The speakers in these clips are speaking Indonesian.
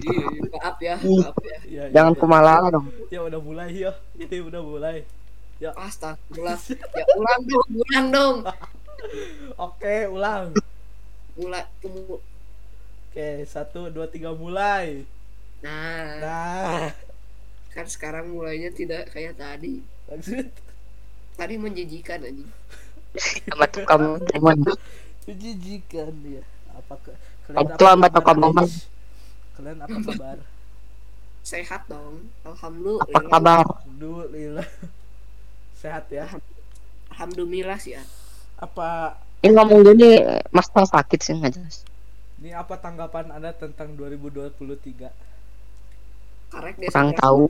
Ih, maaf ya Ih. maaf ya Ya, ya, Jangan ya. dong. Ya udah mulai ya. Ini udah mulai. Ya. astagfirullah ya ulang dong ulang dong Oke, ulang. mulai temu Oke, satu, dua, tiga, mulai. nah Nah, kan sekarang mulainya tidak kayak tadi maksud tadi menjijikan anjing Sama tukang lemon. menjijikan ya. Apa ke Itu sama tukang kabar, lemon. guys? Kalian apa kabar? sehat dong Apa alhamdulillah kabar? Alhamdulillah. Sehat ya. alhamdulillah sih ya Apa Ini ngomong gini, mas tau sakit sih nggak jelas. ini apa tanggapan Anda tentang 2023? karek dia Kurang tahu.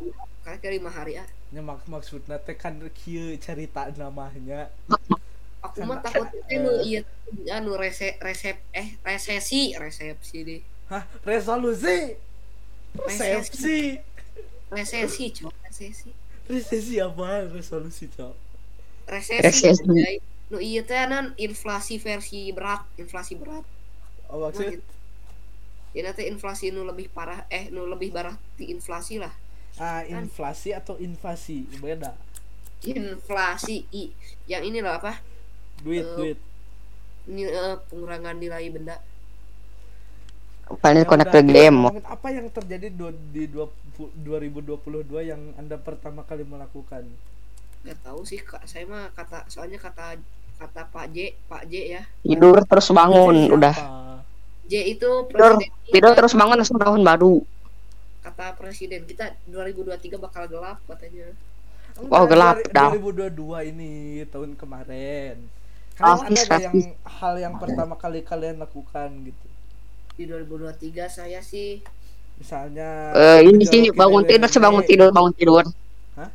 karek dari lima hari ah Nya mak maksudnya teh kan kieu cerita namanya. aku Kan, mah takut itu nu iya anu rese resep eh resesi resepsi deh Hah, resolusi. Resepsi. resesi cok resesi Resesi apa? Resolusi, Cok. resesi Resesi. nu iya teh nan inflasi versi berat inflasi berat Oh, maksud ya nanti inflasi nu lebih parah eh nu lebih parah di inflasi lah ah, inflasi atau invasi? Beda. inflasi i yang ini loh apa Duit, Eh, duit. ini eh, pengurangan nilai benda Paling connect udah, ke kita game. apa yang terjadi di dua, 2022 yang Anda pertama kali melakukan? nggak tahu sih kak saya mah kata soalnya kata kata Pak J Pak J ya Tidur terus bangun, Siapa? udah. J itu Tidur, presiden tidur terus bangun langsung tahun baru. kata presiden kita 2023 bakal gelap katanya Oh, gelap, dah. 2022 ini tahun kemarin. Ah, Kalian ada nggak bisa. yang hal yang pertama kali kalian lakukan gitu? Di 2023 saya sih Misalnya Eh, ini sih bangun tidur, sebangun tidur, bangun tidur. Hah?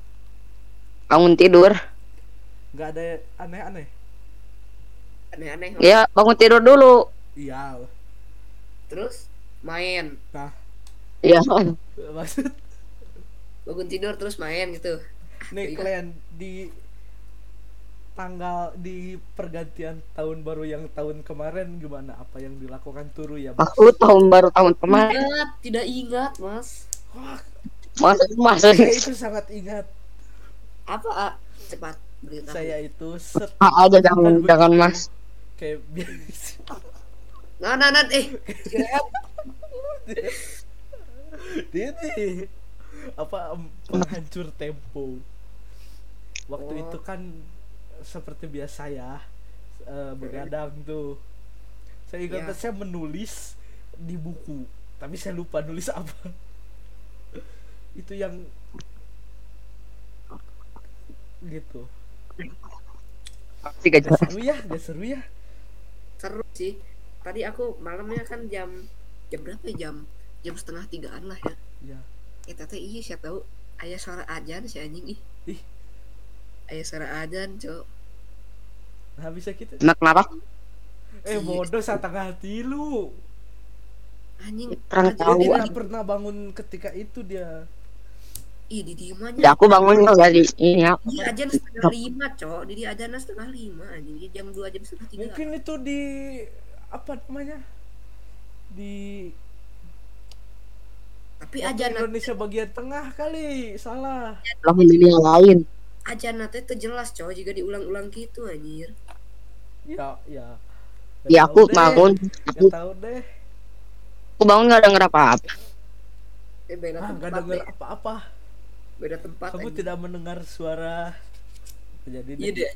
Bangun tidur. nggak ada aneh-aneh. aneh-aneh Ya, bangun tidur dulu. Iya. terus main Nah, Ya, maksud bangun tidur terus main gitu nih Iya. kalian di tanggal di pergantian tahun baru yang tahun kemarin gimana apa yang dilakukan turu ya Mas? aku tahun baru tahun kemarin. ingat tidak ingat mas Wah, Masa masa saya itu sangat ingat apa ah? cepat beritahu saya itu set Ah, aja jangan jangan mas. kayak biasa nah nah nah eh nih apa em, penghancur tempo waktu Oh. itu kan seperti biasa ya eh, begadang tuh. Saya ingat Ya. saya menulis di buku tapi saya lupa nulis apa. Itu yang gitu. Tiga gak jam. seru ya gak seru ya. Seru sih. Tadi aku malamnya kan jam jam berapa ya? Jam jam setengah tigaan lah ya. Ya ya tete iya saya tahu ayah suara ajan si anjing ih. Ih ayah suara ajan cok nah bisa kita Enak kenapa? eh Iya. bodoh setengah tilu anjing. Terang dia tahu. di- tidak pernah bangun ketika itu dia. Ih di diemanya Ya aku bangun nggak dari ini ya. Iya ajan setengah lima cok Didi ajan setengah lima anjing. Jadi jam dua jam setengah tiga. Mungkin itu di apa namanya? Di Tapi ajan Indonesia bagian tengah kali salah. Langsung di yang lain. Ajan nanti itu jelas cok Jika diulang-ulang gitu anjir. Ya ya Nggak Ya aku deh. bangun, aku, tahu deh. Aku bangun nggak denger apa-apa. Eh beda ah nggak tempat dengar deh. apa-apa. Beda tempat kamu anjing. tidak mendengar suara. Jadi Iya deh.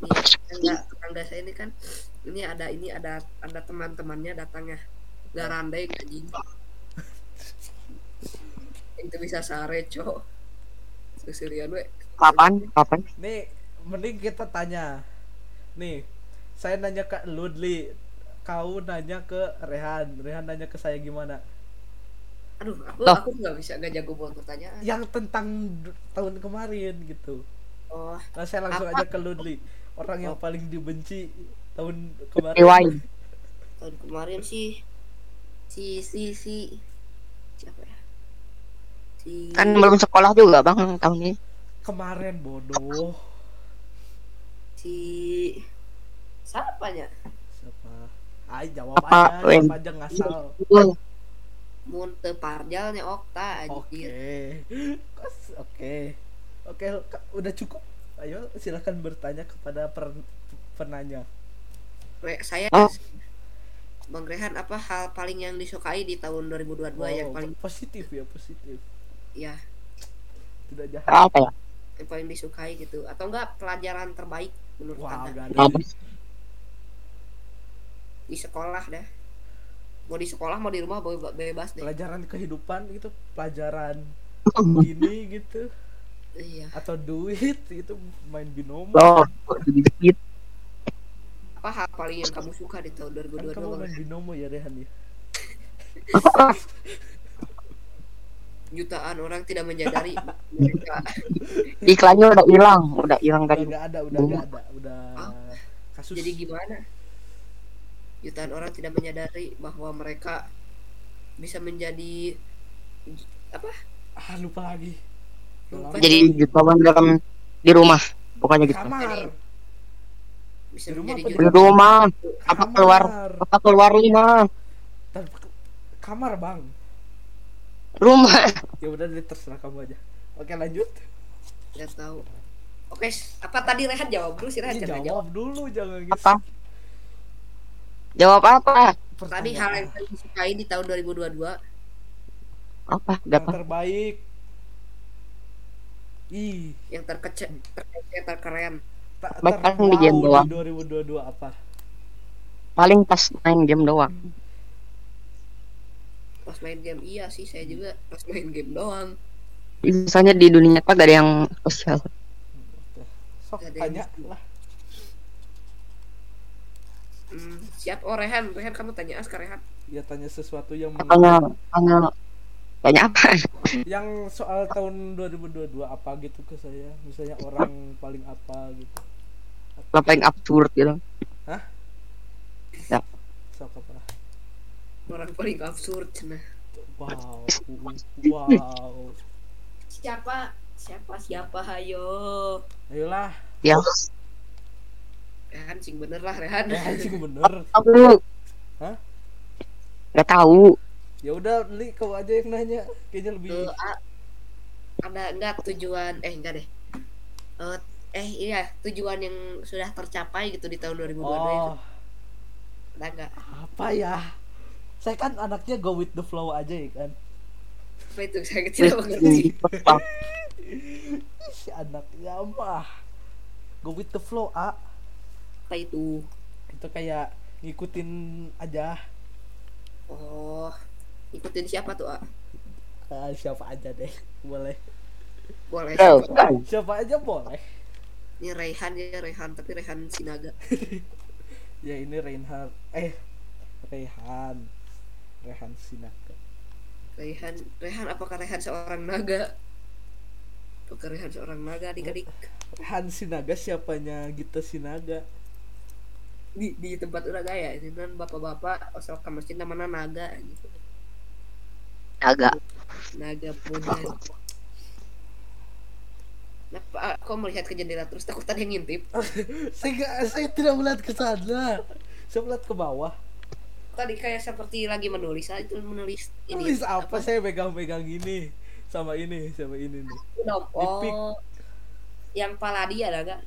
Tetangga, tetangga saya ini kan ini ada ini ada ada teman-temannya datang ya garandai anjing. Itu bisa sare cok. Susurian we Kapan? Kapan? nih mending kita tanya nih saya nanya ke Ludli kau nanya ke Rehan Rehan nanya ke saya gimana aduh aku Loh. aku nggak bisa nggak jago buat pertanyaan yang tentang tahun kemarin gitu oh nah saya langsung Apa? aja ke Ludli orang yang Oh. paling dibenci tahun kemarin Rewind. tahun kemarin sih si si si siapa ya si Kan belum sekolah juga bang tahun ini. Kemarin bodoh si siapanya siapa Ay jawab Apa, aja jawab aja ngasal mun teu parjalnya okta Oke. anjir Kos- Oke. Oke, udah cukup. Ayo silakan bertanya kepada per, penanya. Re- saya Oh. Bang Rehan apa hal paling yang disukai di tahun 2022 yang Oh, paling positif ya, positif. ya Tidak jahat. Apa ya? Yang paling disukai gitu. Atau enggak pelajaran terbaik menurut Wah, anda? di sekolah dah. Mau di sekolah mau di rumah be- bebas deh. Pelajaran kehidupan gitu, pelajaran gini gitu. Iya. Atau duit itu main binomo. Sedikit. apa hal paling yang kamu suka di tahun Kan 2022 kamu Bang? main binomo ya Rehan ya. jutaan orang tidak menyadari mereka Iklannya udah hilang, udah hilang Udah tadi. gak ada, udah gak ada, udah Ah. kasus. jadi gimana jutaan orang tidak menyadari bahwa mereka bisa menjadi apa ah lupa lagi. Lupa. Jadi jutawan dalam di rumah, pokoknya gitu. Kamar. bisa Di rumah menjadi apa di rumah, apa keluar, apa keluar rumah, Tar- Kamar bang. Rumah. Ya udah deh terserah kamu aja. Oke lanjut. nggak tahu oke apa tadi Rehan jawab dulu sih Rehan Ini jangan jawab dulu jangan gitu. Apa? Jawab apa? tadi hal yang paling disukai di tahun 2022 Apa? yang Dapat. terbaik. Ih, yang terkece terkece terkeren di terwau game doang. di 2022 apa? Paling pas main game doang. Pas main game iya sih saya juga pas main game doang Biasanya di dunia nyata gak ada yang spesial. Sok Gak tanya yang- lah. hmm, siap oh Rehan Rehan kamu tanya Aska Rehan Ya tanya sesuatu yang Tanya, tanya, tanya apa? yang soal tahun 2022 apa gitu ke saya. Misalnya orang paling apa gitu. Apa yang absurd gitu. Sok apa? Orang paling absurd nah Wow. Wow. siapa siapa siapa hayo Ayolah. Ya, Rehan sing bener lah Rehan Eh anjing bener. aku. Hah? Gak tahu. Ya udah, Li, kau aja yang nanya. Kayaknya lebih Eh, ada enggak tujuan eh enggak deh Eh, eh iya tujuan yang sudah tercapai gitu di tahun 2022 itu Oh, ada enggak apa ya? Saya kan anaknya go with the flow aja ya kan. apa itu saya tidak mengerti Ih, Si anaknya mah go with the flow, A. apa itu Itu kayak ngikutin aja oh ikutin siapa tuh ah Ah, siapa aja deh. Boleh. boleh siapa? Siapa aja boleh. ini Rehan ya Rehan tapi Rehan Sinaga Ya ini Reinhard. Eh, Rehan. Rehan Sinaka. Rehan Rehan apakah Rehan seorang naga apakah Rehan seorang naga adik-adik Rehan Sinaga siapanya Gita Sinaga? di di tempat udah gaya ini kan bapak-bapak asal ke masjid namanya naga gitu Agak. naga muda nah pak kok melihat ke jendela terus takut ada yang ngintip saya saya tidak melihat ke sana. Saya melihat ke bawah. Tadi kayak seperti lagi menulis ah itu menulis ini Tulis apa? Saya pegang-pegang ini sama ini sama ini nih. Oh yang paladi ada gak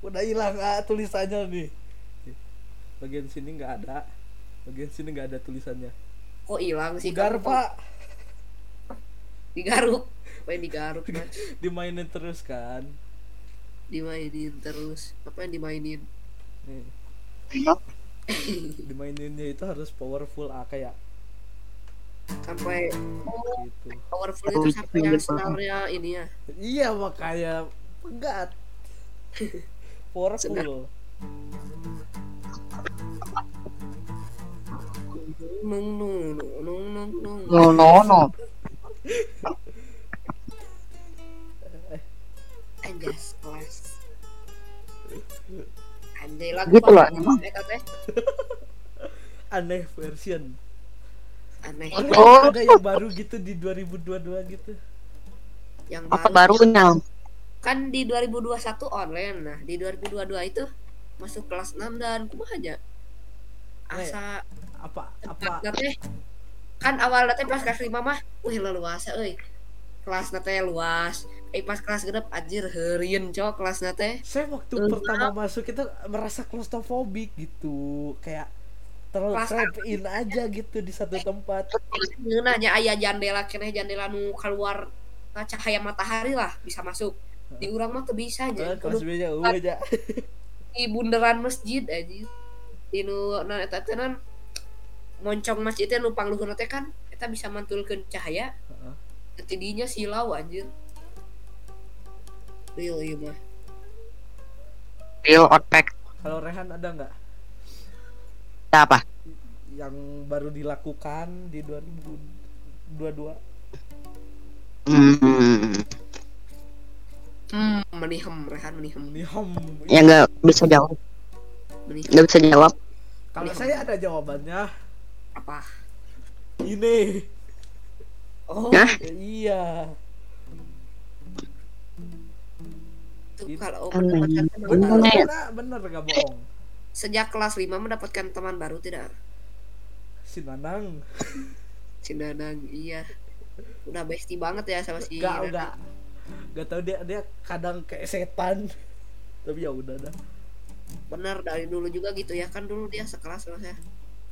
Udah hilang ah, tulisannya nih. Bagian sini nggak ada. Bagian sini nggak ada tulisannya. kok hilang sih Gar pak, digaruk apa yang digaruk mas dimainin terus kan. dimainin terus apa yang dimainin Nih. Dimaininnya itu harus powerful ah kayak sampai gitu. powerful itu sampai yang senarnya ini ya Iya makanya pegat. Powerful. nung nung nung nung nung nung No, no, no. anjas anjay lagu Gitu lah, teh Aneh version. aneh. Oh. Ada yang baru gitu di 2022 gitu. yang Apa baru barunya? kan di 2021 online. Nah di 2022 itu masuk kelas 6 dan kumaha aja? Asa Apa apa teh kan awal teh pas kelas lima mah wih leluasa euy. Kelas teh luas eh pas kelas genep anjir heurieun cok kelas teh. Saya waktu pertama masuk itu merasa claustrophobic gitu. Kayak terlalu in aja gitu di satu tempat. Nanya aya jandela keneh jandela nu keluar nah, cahaya matahari lah bisa masuk. Di urang mah tuh bisa aja kelas uh, aja di bundaran masjid aja di nu nah eta teh moncong masjid teh nu pangluhurna teh kan eta bisa mantulkeun cahaya. Heeh. ketidinya silau anjir real ieu mah Real outback. kalau Rehan ada nggak Apa? yang baru dilakukan di 2022 Hmm. hmm menihem rehan menihem nih hom Ya nggak bisa jawab. menihem Nggak bisa jawab. kalau saya ada jawabannya apa ini oh Hah? iya itu Itu- kalau mendapatkan teman Bener. baru bener bener gak bohong. Sejak kelas 5 mendapatkan teman baru tidak? Si Nanang si Danang iya. Udah bestie banget ya sama si Gak, udah. Gak tau dia dia kadang kayak setan. Tapi ya udah dah. bener dari dulu juga gitu ya. Kan dulu dia sekelas sama saya.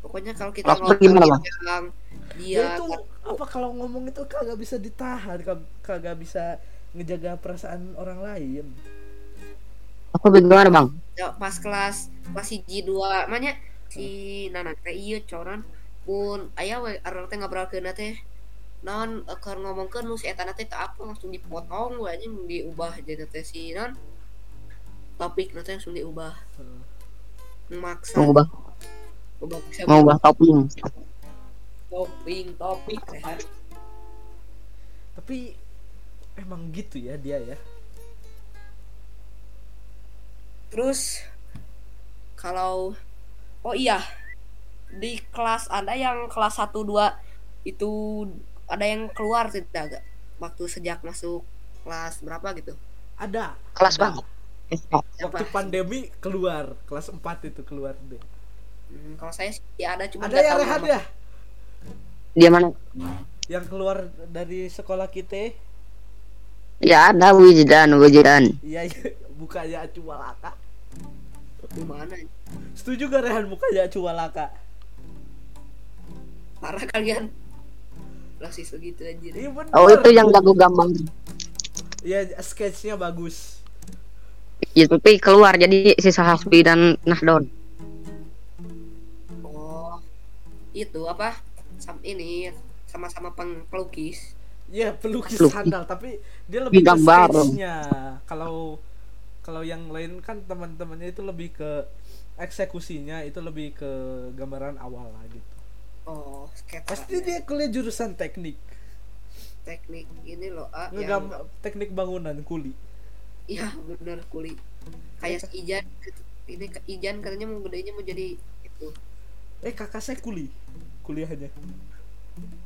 Pokoknya kalau kita ngomong Dia dia itu apa kalau ngomong itu kagak bisa ditahan, kag- kagak bisa ngejaga perasaan orang lain. Apa bagaimana bang? ya, pas kelas kelas hiji dua makanya si Nana teh iya coran. Pun ayah we arang teh ngobrolkeun teh non eh, keur ngomongkeun nu si eta teh teu apa langsung dipotong we anjing diubah jadi teh si non topik nanti langsung diubah. Maksa. Mau ubah, ubah mau ubah. topping. topik topik sehat. Tapi emang gitu ya dia ya. Terus kalau oh iya di kelas ada yang kelas 1 2 itu ada yang keluar tidak gak waktu sejak masuk kelas berapa gitu. Ada. Kelas ada. banget. Siapa? Waktu pandemi keluar, kelas 4 itu keluar deh. Hmm, kalau saya sih ada cuma Ada ya Rehan nama. ya? Dia mana? Yang keluar dari sekolah kita. Ya ada Wijdan, Wijdan. Iya, iya. bukannya Cualaka. Di mana? Setuju gak Rehan bukannya Cualaka? Parah kalian. Rasis segitu anjir. Iya bener. Oh itu yang jago gambar. Iya, sketchnya bagus. Ya tapi keluar jadi sisa Hasbi dan Nahdon. Oh. Itu apa? Sam ini sama-sama pelukis. Iya, pelukis Pelukis. sandal, tapi dia lebih ke sketchnya. Kalau kalau yang lain kan teman-temannya itu lebih ke eksekusinya, itu lebih ke gambaran awal lah gitu. Oh, sketsa. Pasti dia kuliah jurusan teknik. teknik ini loh ah, yang Ngegam teknik bangunan kuli. Iya bener kuli. Kayak si Ijan ini Ijan katanya mau gedenya mau jadi itu Eh, kakak saya kuli kuliahnya.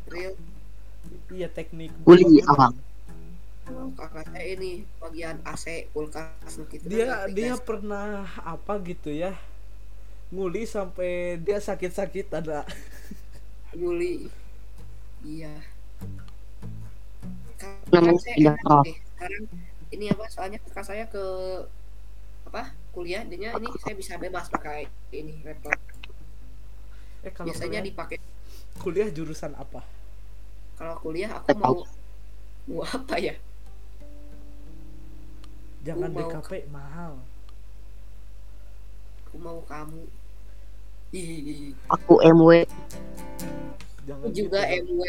real. Iya, teknik. Kuli, bangunan. abang. Oh, kakak saya ini bagian AC kulkas gitu. Dia dia pernah apa gitu ya? Nguli sampai dia sakit-sakit ada. Juli. Iya. Kakak Namanya saya enak deh. Sekarang ini apa? Soalnya kakak saya ke apa? Kuliah, dia ini saya bisa bebas pakai ini laptop. Eh, kalau Biasanya kuliah, dipakai kuliah jurusan apa? Kalau kuliah aku mau mau apa ya? Jangan mau- DKP mahal. Aku mau kamu. Ih, Aku MW. Jangan aku juga gitu. MW.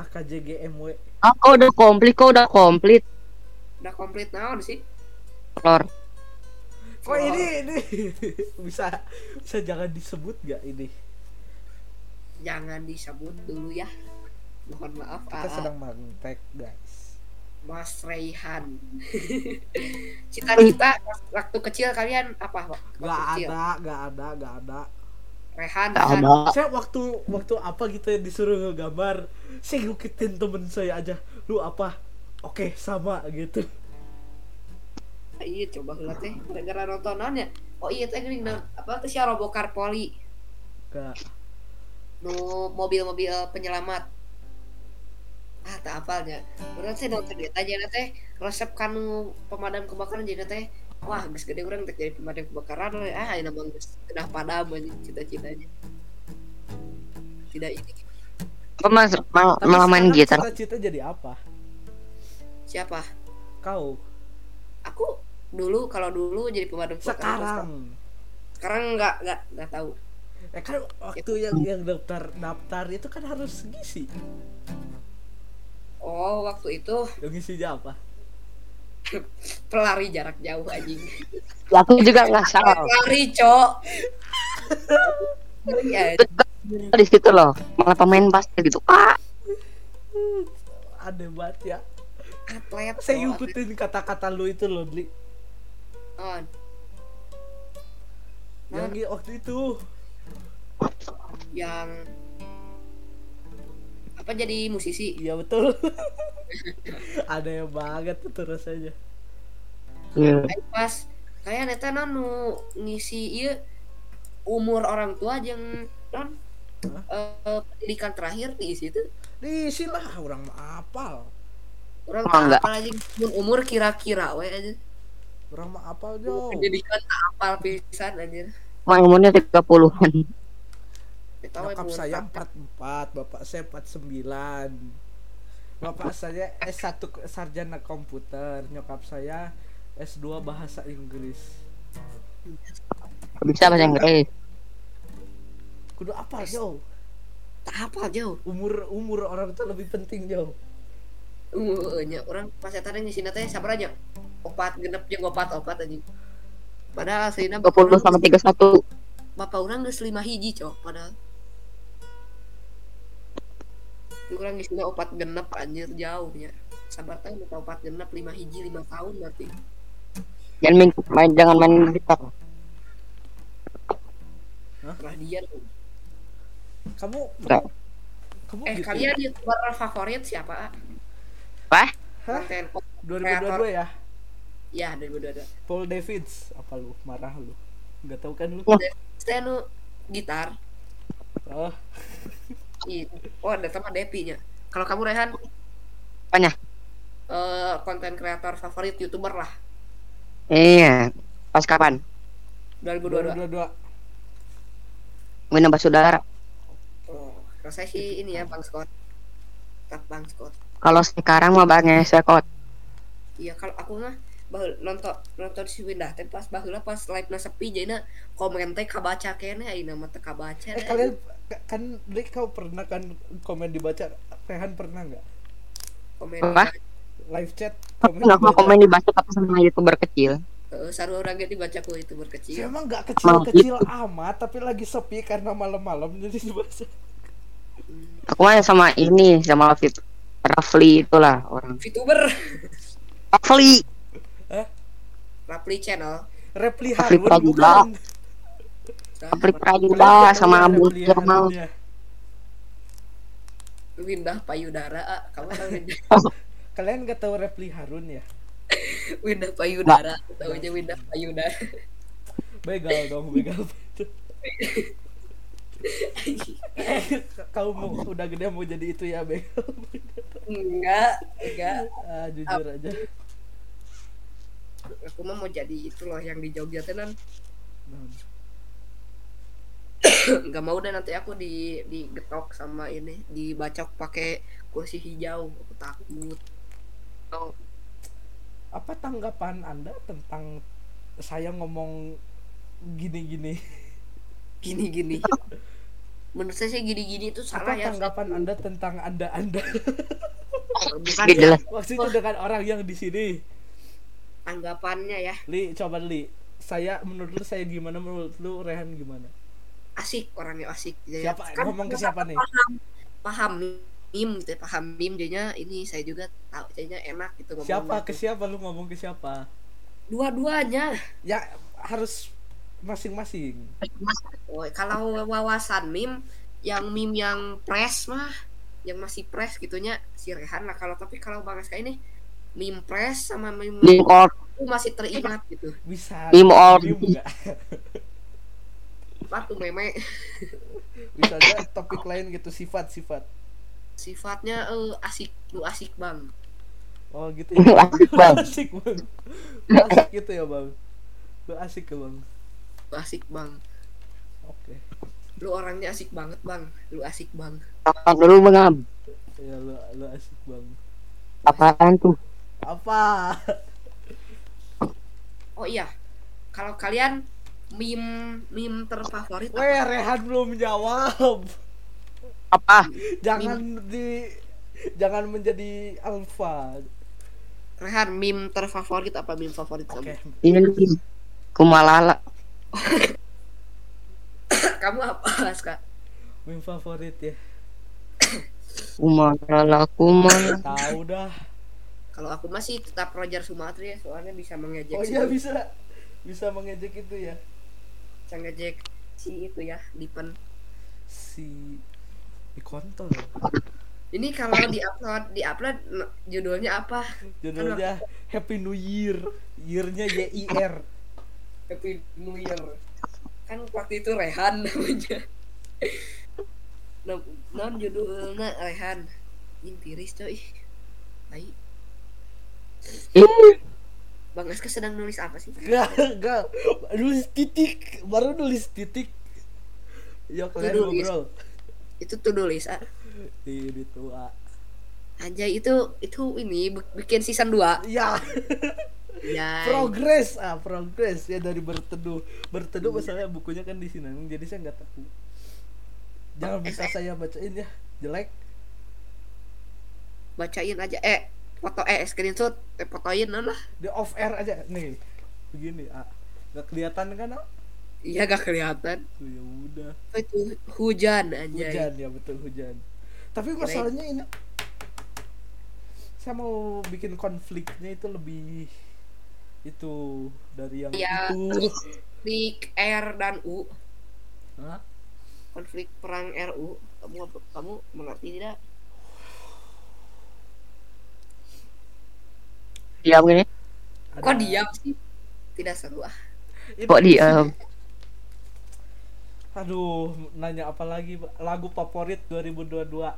AKJG MW. Ah, kau udah komplit, kau udah komplit. Udah komplit naon sih? Lor. Kok ini ini bisa bisa jangan disebut gak ini? Jangan disebut dulu ya. Mohon maaf, Kita AA. sedang mantek guys. Mas Raihan. Cita-cita waktu kecil kalian apa? Pak? Waktu Gak kecil. ada, gak ada, gak ada. Rehan, Rehan. ada. Saya waktu waktu apa gitu ya disuruh ngegambar, saya ngikutin temen saya aja. Lu apa? Oke, sama gitu. Iya, coba heula teh gara-gara nontonan ya. Oh iya teh na- apa tuh si Robokar Poli. Gak. Nu mobil-mobil penyelamat. Ah tak apalnya orang teh nonton dia. Aja teh resep kanu pemadam kebakaran? Jadi teh wah geus gede orang teh jadi pemadam kebakaran we. ah ini mah geus kedah padam aja cita-citanya. Tidak ini. Apa mas mal- sekarang gitar? cita-cita jadi apa? Siapa? Kau. Aku dulu kalau dulu jadi pemadam kebakaran sekarang. Sekarang nggak nggak nggak tahu ya kan waktu yang yang daftar daftar itu kan harus ngisi. Oh waktu itu. Yang ngisinya apa? Pelari jarak jauh anjing. Aku juga nggak salah. pelari cok. Ya Di situ loh, malah pemain basket gitu. Ah, ada banget ya. Atlet saya Cok, ngikutin kata-kata lu itu loh Dli. Oh, yang waktu itu yang apa jadi musisi? Iya betul. Ada yang banget tuh terus aja. Iya. Aing pas kayak neta non nu ngisi iya umur orang tua yang non eh, pendidikan terakhir di situ. Diisi lah orang mah apal. Orang Oh, tak enggak. apal lagi mun umur kira-kira we aja. Orang mah apal jauh pendidikan apal pisan anjir. Main umurnya 30-an. Kita we Nyokap saya tak- 44, bapak saya 49. Bapak saya S1 ke- sarjana komputer, nyokap saya S2 bahasa Inggris. Bisa bahasa Inggris. Kudu apa jauh? tak apal jauh Umur umur orang itu lebih penting jauh. uh nya orang pas eta teh ngisi teh sabar aja opat genep jeung opat opat anjing padahal aslinya 20 sama 31. bapak orang geus lima hiji cok padahal kurang isinya opat genep anjir jauhnya sabar teh minta opat genep lima hiji lima tahun berarti Jangan main, main jangan main gitar. dia Kamu Enggak. kamu eh gitu kalian youtuber favorit siapa Wah, Hah? konten 2022 ya? ya dari dua Paul Davids apa lu? Marah lu. Enggak tahu kan lu? Saya nu gitar Oh, Ih, oh ada sama Depi nya kalau kamu Rehan apanya? eh, konten kreator favorit youtuber lah Iya. Pas kapan? 2022 2022. Main nambah saudara. oh kalau saya sih ini ya Bang Scott tetap Bang Scott Kalau sekarang mah banyak sekot. Iya kalau aku mah bahul nonton nonton si Windah teh pas baheula pas live na sepi jadi komen teh kabaca kene ayeuna mah teu kabaca Eh kalian kan Rick kau pernah kan komen dibaca? Rehan pernah nggak? Komen. Apa? live chat Tapi nggak mau komen dibaca tapi sama youtuber kecil. Heeh, saru orang ge dibaca ku itu Saya berkecil emang nggak kecil-kecil amat tapi lagi sepi karena malam-malam jadi dibaca. Aku mah sama ini sama Fit Rafli itulah orang. VTuber. Rafli. Rapli channel. Repli Repli Harun bukan Rafli Prajuda sama Abu Repli Jamal. Harunnya. Windah payudara ah. kamu tahu Windah? Kalian nggak tahu Repli Harun ya? Windah payudara tahu aja Windah payudara. Begal dong begal. Kau mau udah gede mau jadi itu ya begal enggak enggak. Ah, jujur aja. aku mah mau jadi itu loh yang di Jogja teh nan Nah, nggak mau deh nanti aku di digetok sama ini dibacok pakai kursi hijau. Aku takut. Apa tanggapan anda tentang saya ngomong gini-gini? Gini gini menurut saya sih gini gini itu apa salah ya. tanggapan anda tentang anda anda bukan ya, jelas. maksudnya dengan orang yang di sini. Tanggapannya ya. Li coba li. Saya menurut lu saya gimana? Menurut lu Rehan gimana asik orangnya asik Jadi, siapa? Kan ngomong ke siapa nih? paham paham mim gitu ya, paham mim jadinya ini saya juga tahu jadinya enak gitu ngomong siapa? gitu. ke siapa? Lu ngomong ke siapa? Dua-duanya. Ya harus masing-masing. Oh, kalau wawasan mim yang mim yang press mah yang masih press gitunya si Rehan lah. Kalau tapi kalau bang kayak ini mim press sama mim or itu masih teringat gitu. Bisa. Meme or- Meme nggak? empat tuh meme. Bisa aja topik lain gitu sifat-sifat sifatnya eh, asik. Lu asik bang. Oh gitu Lu asik, Bang. Lu asik bang. Lu asik gitu ya bang? Lu asik ya bang? Lu asik bang. Oke. Lu orangnya asik banget bang. Lu asik bang. Apa dulu bang? Am? ya lu lu asik bang. Apaan tuh? apa? Oh iya. Kalau kalian meme meme terfavorit Weh apa? Rehan belum jawab. Apa? jangan di jangan menjadi alfa Rehan meme terfavorit apa? Meme favorit oke. kamu? Ini. Kumalala. kamu apa Aska? Meme favorit ya. Kumalala, kumalala. tahu dah. Kalau aku masih tetap Roger Sumatri ya soalnya bisa mengejek oh iya bisa. Bisa mengejek itu ya bisa ngejek si itu ya Dipen. Si di kontol ini kalau diupload diupload n- judulnya apa? Judulnya Happy New Year. Yearnya Y I R. Happy New Year. Kan waktu itu Rehan namanya. Non, non judulnya Rehan. Ini tiris coy. Baik. Bang Aska sedang nulis apa sih? Gak, gak. Nulis titik, baru nulis titik. Yuk kalian ngobrol. Itu tuh nulis ah. Ini tuh. ah. Anjay itu itu ini bi- bikin season 2 Ya, Ya. progres ah, progres ya dari berteduh. Berteduh masalahnya bukunya kan di sini, jadi saya nggak tahu. Jangan bisa saya bacain ya, jelek. Bacain aja eh foto eh screenshot eh fotoin lah. Di off air aja nih. Begini, ah. Gak kelihatan kan? Ah? Iya gak kelihatan. Ya udah. Oh, itu hujan anjay. Hujan ya betul hujan. Tapi masalahnya ini saya mau bikin konfliknya itu lebih itu dari yang Ya. itu. Konflik R dan U. Hah? Konflik perang RU. Kamu kamu mengerti tidak? Diam gini. Ada- Kok diam sih? Tidak seru ah. Kok diam? Aduh, nanya apa lagi? Lagu favorit 2022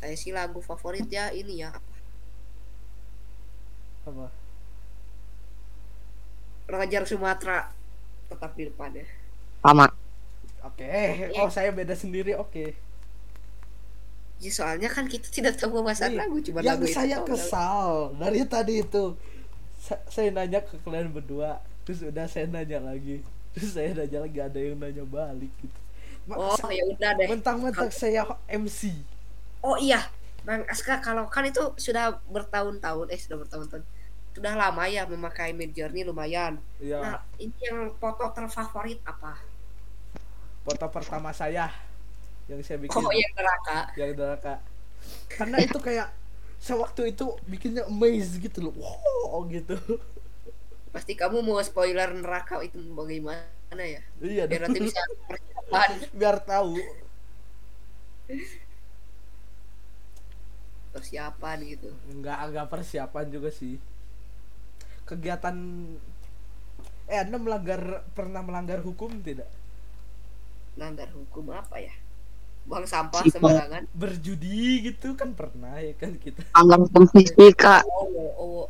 Saya sih lagu favorit ya ini ya apa? apa? Roger Sumatera tetap di depan ya. Sama. Oke, oh saya beda sendiri. Oke. Ya, soalnya kan kita tidak tahu pembahasan Nih, lagu cuma yang lagu itu saya kesal dari tadi itu sa- saya nanya ke kalian berdua, terus udah saya nanya lagi, terus saya nanya lagi ada yang nanya balik gitu. Ma- Oh sa- ya udah deh. mentang-mentang saya MC. Oh iya, Bang Aska kalau kan itu sudah bertahun-tahun eh sudah bertahun-tahun. Sudah lama ya memakai Midjourney lumayan. Ya, Nah, ini yang foto terfavorit apa? foto pertama saya yang saya bikin Oh, yang neraka. yang neraka. Karena itu kayak sewaktu itu bikinnya amaze gitu loh. Wow, gitu. Pasti kamu mau spoiler neraka itu bagaimana ya? Iya, Biar nanti bisa persiapan. biar tahu. persiapan gitu. Enggak agak persiapan juga sih. Kegiatan eh Anda melanggar pernah melanggar hukum tidak? Langgar hukum apa ya? Buang sampah Sifat. sembarangan. Berjudi gitu kan pernah ya kan kita. Langgar hukum fisika. Owo, owo,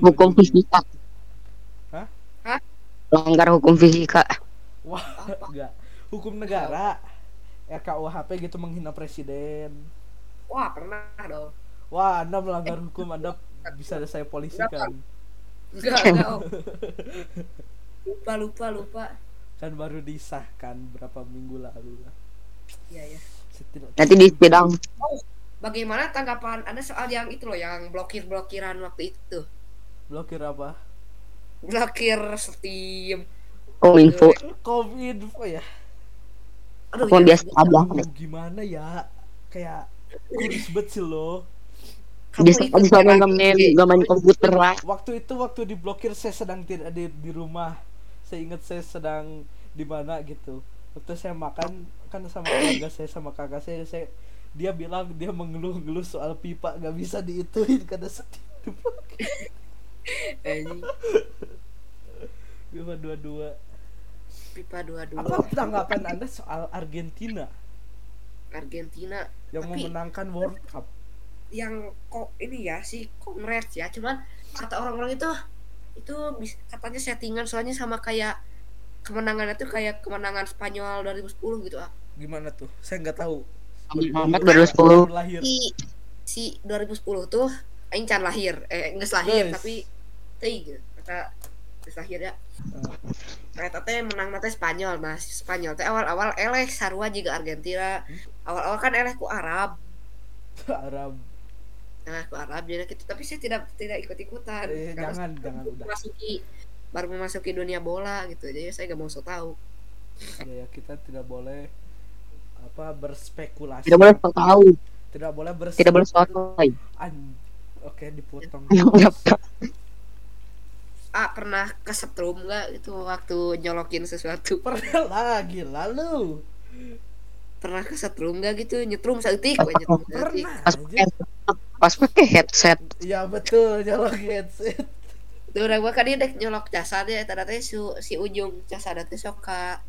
hukum fisika. Hah? Hah? Langgar hukum fisika. Wah, Apa? enggak. Hukum negara. RKUHP gitu menghina presiden. Wah, pernah dong. Wah, Anda melanggar hukum, Anda bisa saya polisikan. Enggak, enggak. Lupa, lupa, lupa. Kan baru disahkan berapa minggu lalu lah. Iya, ya. Setidak- Nanti di sidang. Bagaimana tanggapan Anda soal yang itu loh, yang blokir-blokiran waktu itu? Blokir apa? Blokir Steam. Kominfo. Kominfo ya. Aduh, Aku ya, biasa. Aduh, gimana ya? Kayak kurus banget sih lo. kamu Bisa bisa ya, main komputer lah. Waktu itu waktu diblokir saya sedang tidak di di rumah. Saya ingat saya sedang di mana gitu. Waktu saya makan kan sama keluarga saya sama kakak saya, saya dia bilang dia mengeluh-ngeluh soal pipa gak bisa diituin karena sedih. Anjing. Dua dua dua. pipa 22 apa tanggapan anda soal Argentina Argentina yang Tapi- memenangkan World Cup yang kok ini ya si kongres ya cuman kata orang-orang itu itu katanya settingan soalnya sama kayak kemenangannya tuh kayak kemenangan Spanyol 2010 gitu ah. Gimana tuh? Saya nggak tahu. Muhammad 2010 lahir si si 2010 tuh aing can lahir eh nggak lahir Geus. tapi teuing kata geus lahir ya. Eh, Eta teh menang teh Spanyol mas. Spanyol teh awal-awal eleh sarua juga Argentina. Awal-awal kan eleh ku Arab. Arab nah ku Arab jadi gitu. Tapi saya tidak tidak ikut-ikutan. Eh, Karena jangan jangan udah. memasuki baru memasuki dunia bola gitu. Jadi saya gak mau so tahu ya, ya kita tidak boleh apa berspekulasi. Tidak boleh sok tahu tidak boleh bers tidak boleh An- oke dipotong. Ah pernah kesetrum nggak itu waktu nyolokin sesuatu? Pernah lagi lalu. Pernah kesetrum nggak gitu? Nyetrum nyetrum seeutik. pernah aja pas pakai headset. Ya betul nyolok headset. Tuh udah gua kan dia dek nyolok jasadnya tadi teh si, si ujung jasad teh sok ka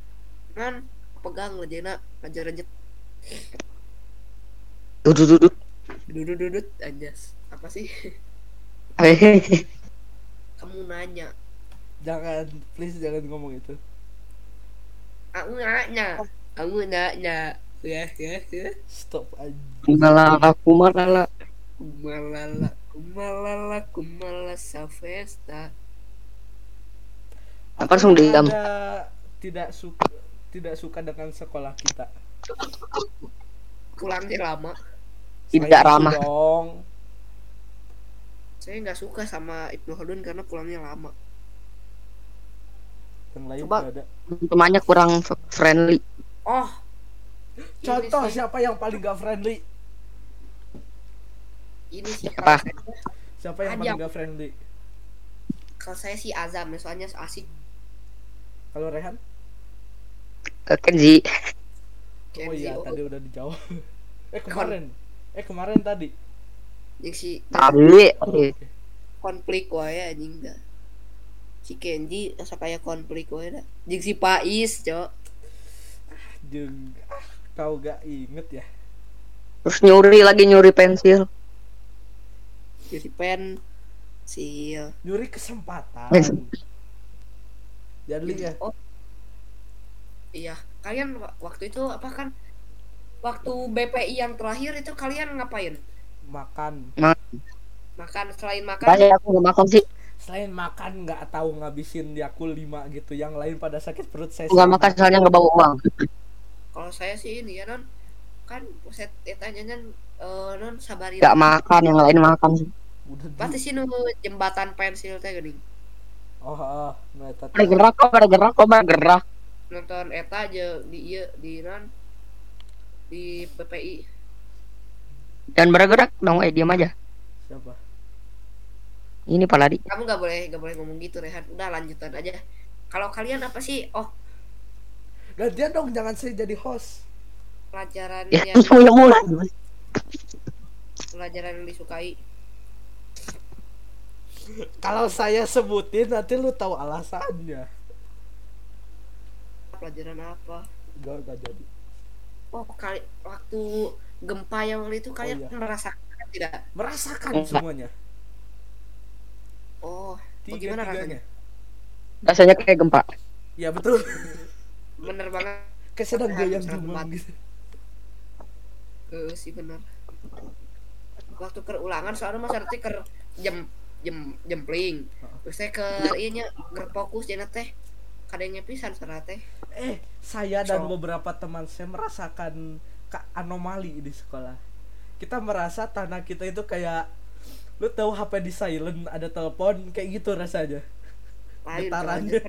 kan pegang lejena aja rejet duduk duduk dudut dudut anjas. Apa sih? Kamu nanya. Jangan please jangan ngomong itu. Aku nanya. Aku nanya. Ya ya ya. Stop aja malah aku malah kumalala kumalala kumala savesta. Apa langsung diam? Tidak suka tidak suka dengan sekolah kita. Pulangnya lama. Tidak ramah. dong. Saya nggak suka sama Ibnu Khaldun karena pulangnya lama. Yang lain Coba. ada. temannya kurang friendly. Oh. Contoh siapa yang paling gak friendly ini sih Siapa? saya, siapa yang Ajam. paling gak friendly? Kalau saya sih Azam ya, soalnya asik. Kalau Rehan? Ke Kenzi oh Kenzi, iya oh. tadi udah dijawab. Eh kemarin. Eh kemarin tadi. Yang si tadi konflik wae anjing dah. Si Kenji asa kayak konflik wae dah. Jeung si Pais cok. Jeng ah, kau gak inget ya? Terus nyuri lagi nyuri pensil jadi pen si nyuri kesempatan. Jadi ya oh. Iya kalian wa- waktu itu apa kan? Waktu BPI yang terakhir itu kalian ngapain? Makan. Makan selain makan? Banyak aku nggak makan sih. Selain makan nggak tahu ngabisin yakul 5 gitu. Yang lain pada sakit perut saya nggak makan soalnya nggak bawa uang. Kalau saya sih ini ya non kan saya tanya kan eh, non sabari nggak makan yang lain makan. sih di- pasti sih nu jembatan pensil teh geuning. Oh oh nah, eta pada gerak kok gerak kok pada gerak nonton eta aja di iya di non di BPI dan bergerak dong eh diam aja. Siapa? Ini Paladi. Kamu nggak boleh nggak boleh ngomong gitu Rehan. Udah lanjutan aja. Kalau kalian apa sih? Oh. Gantian dong jangan saya jadi host. Pelajaran ya yang mulai mulai. Pelajaran yang disukai kalau saya sebutin nanti lu tahu alasannya. Pelajaran apa? Gak gak jadi. Oh kali waktu gempa yang waktu itu kalian iya. merasakan tidak? Merasakan semuanya. Oh tiga bagaimana rasanya? Tiganya rasanya kayak gempa. Ya betul. Bener banget. Kayak sedang goyang rumah banget. gitu. Eh, sih bener. Waktu kerulangan soalnya mas arti ker jem jem jempling. Terus saya ke iya ker fokus jadi teh. Kadangnya pisan sana teh. Eh saya dan So. beberapa teman saya merasakan ka- anomali di sekolah. Kita merasa tanah kita itu kayak lu tahu HP di silent ada telepon kayak gitu rasanya. Getarannya.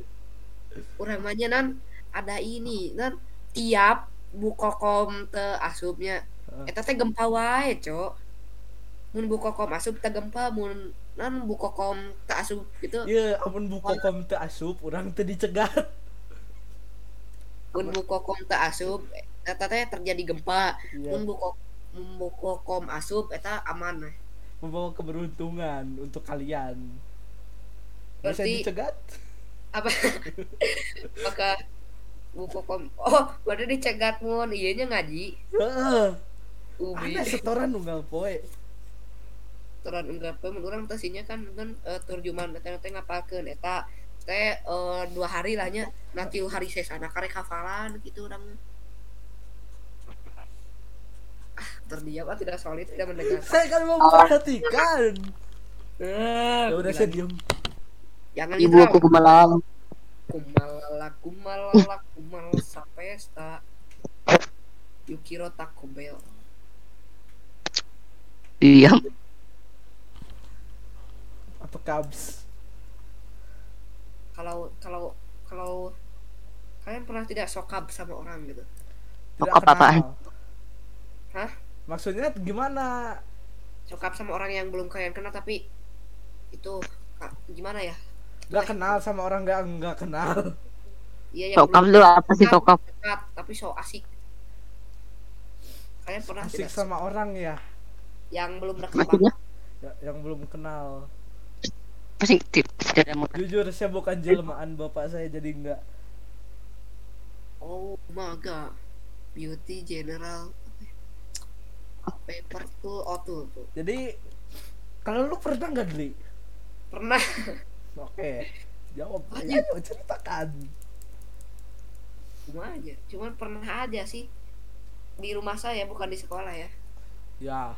Uramanya nan ada ini nan tiap bukokom te asupnya. Eta teh gempa wae cok mun bukokom asup teh gempa mun nan bukokom te asup gitu. Ya amun buka kom teu asup orang teu dicegat. Mun bukokom te asup eta teh terjadi gempa. Iya. mun buko mun bukokom asup eta aman. Weh. membawa keberuntungan untuk kalian. Bisa Berarti- dicegat? apa? Maka buku kom oh berarti dicegat mun. Iya nya ngaji. Heeh. Ada setoran nunggal poe. Turun enggak pe mun urang teh sinya kan kan terjemahan eta teh ngapalkeun eta teh eh, dua hari lah nya nanti hari sesana karek hafalan gitu urang ah terdiam ah tidak solid tidak mendengar Saya kan mau memperhatikan. Eh, Ya udah saya diem. jangan Ibu aku kumalam. kumalala kumalala kumal sapesta Yukiro Taco Bell Diam. Apa kabs? kalau kalau kalau kalian pernah tidak sokap sama orang gitu Tidak Apa apaan? kenal. Hah? Maksudnya gimana? sokap sama orang yang belum kalian kenal tapi itu Kak, gimana ya Gak kenal sama orang gak nggak kenal. iya yang Sokap lu apa sih sokap? dekat, tapi so asik kalian pernah Asik tidak sama orang ya, yang belum dekat Maksudnya ya yang belum kenal. Muka. Jujur saya bukan jelmaan bapak saya jadi enggak. oh maga beauty general paper tuh oh tuh Jadi kalau lu pernah nggak Dli? pernah Oke, jawab. Ayo. Ayo ceritakan. cuma aja cuman pernah aja sih di rumah saya bukan di sekolah ya Ya,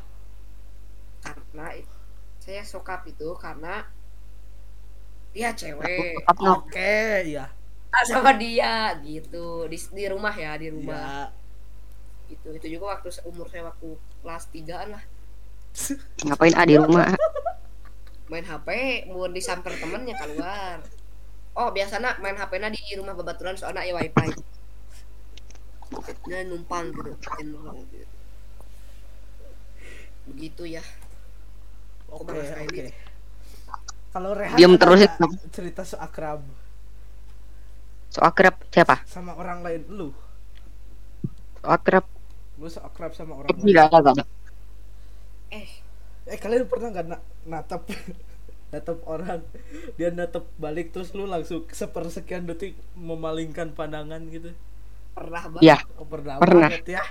karena saya sokap itu karena dia cewek oke, ya. Ah, sama dia gitu di, di rumah ya di rumah Ya. gitu itu juga waktu umur saya waktu kelas 3 lah Ngapain ah di rumah? main HP mau disamper temennya keluar oh biasanya main HP na di rumah babaturan soalnya ya wifi dia numpang gitu gitu. begitu ya Oke, bahasa oke. ini. Kalau Rehan Diam ada terus nggak itu. cerita so akrab So akrab siapa? sama orang lain lu. So akrab. Lu so akrab sama orang lain. Tidak ada gak ada. eh Eh kalian pernah nggak na natap natap orang dia natap balik terus lu langsung sepersekian detik memalingkan pandangan gitu. pernah banget Iya. Oh, pernah, Pernah. banget ya.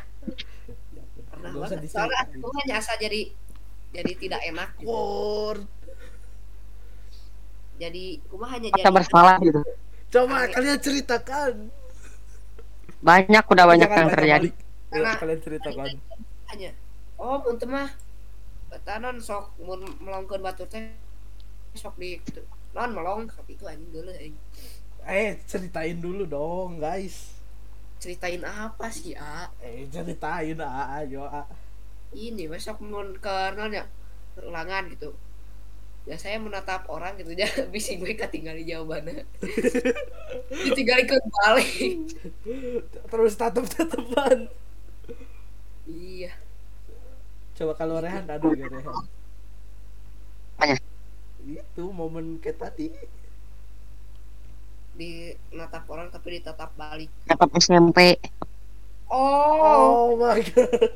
pernah banget soalnya diceritain. aku hanya asa jadi jadi tidak enak gitu. Word. Jadi aku hanya Masa jadi bersalah gitu. Coba kalian ceritakan. Banyak udah banyak Jangan yang terjadi. Ayo, Karena- kalian ceritakan. hanya oh mun teu mah tanon sok mun melongkeun batur teh sok di non melong sok itu anjing geuleuh aing Eh, ceritain dulu dong, guys. ceritain apa sih a Eh, ceritain ah, ayo ah. ini besok mun ke non ya ulangan gitu ya saya menatap orang gitu ya bisa gue ketinggalan jawabannya ditinggalin ke balik Terus tatap-tatapan. iya Coba kalau Rehan ada gak Rehan? Apanya? Itu momen kayak tadi. di natap orang tapi ditatap balik Dapat SMP. oh Oh my god.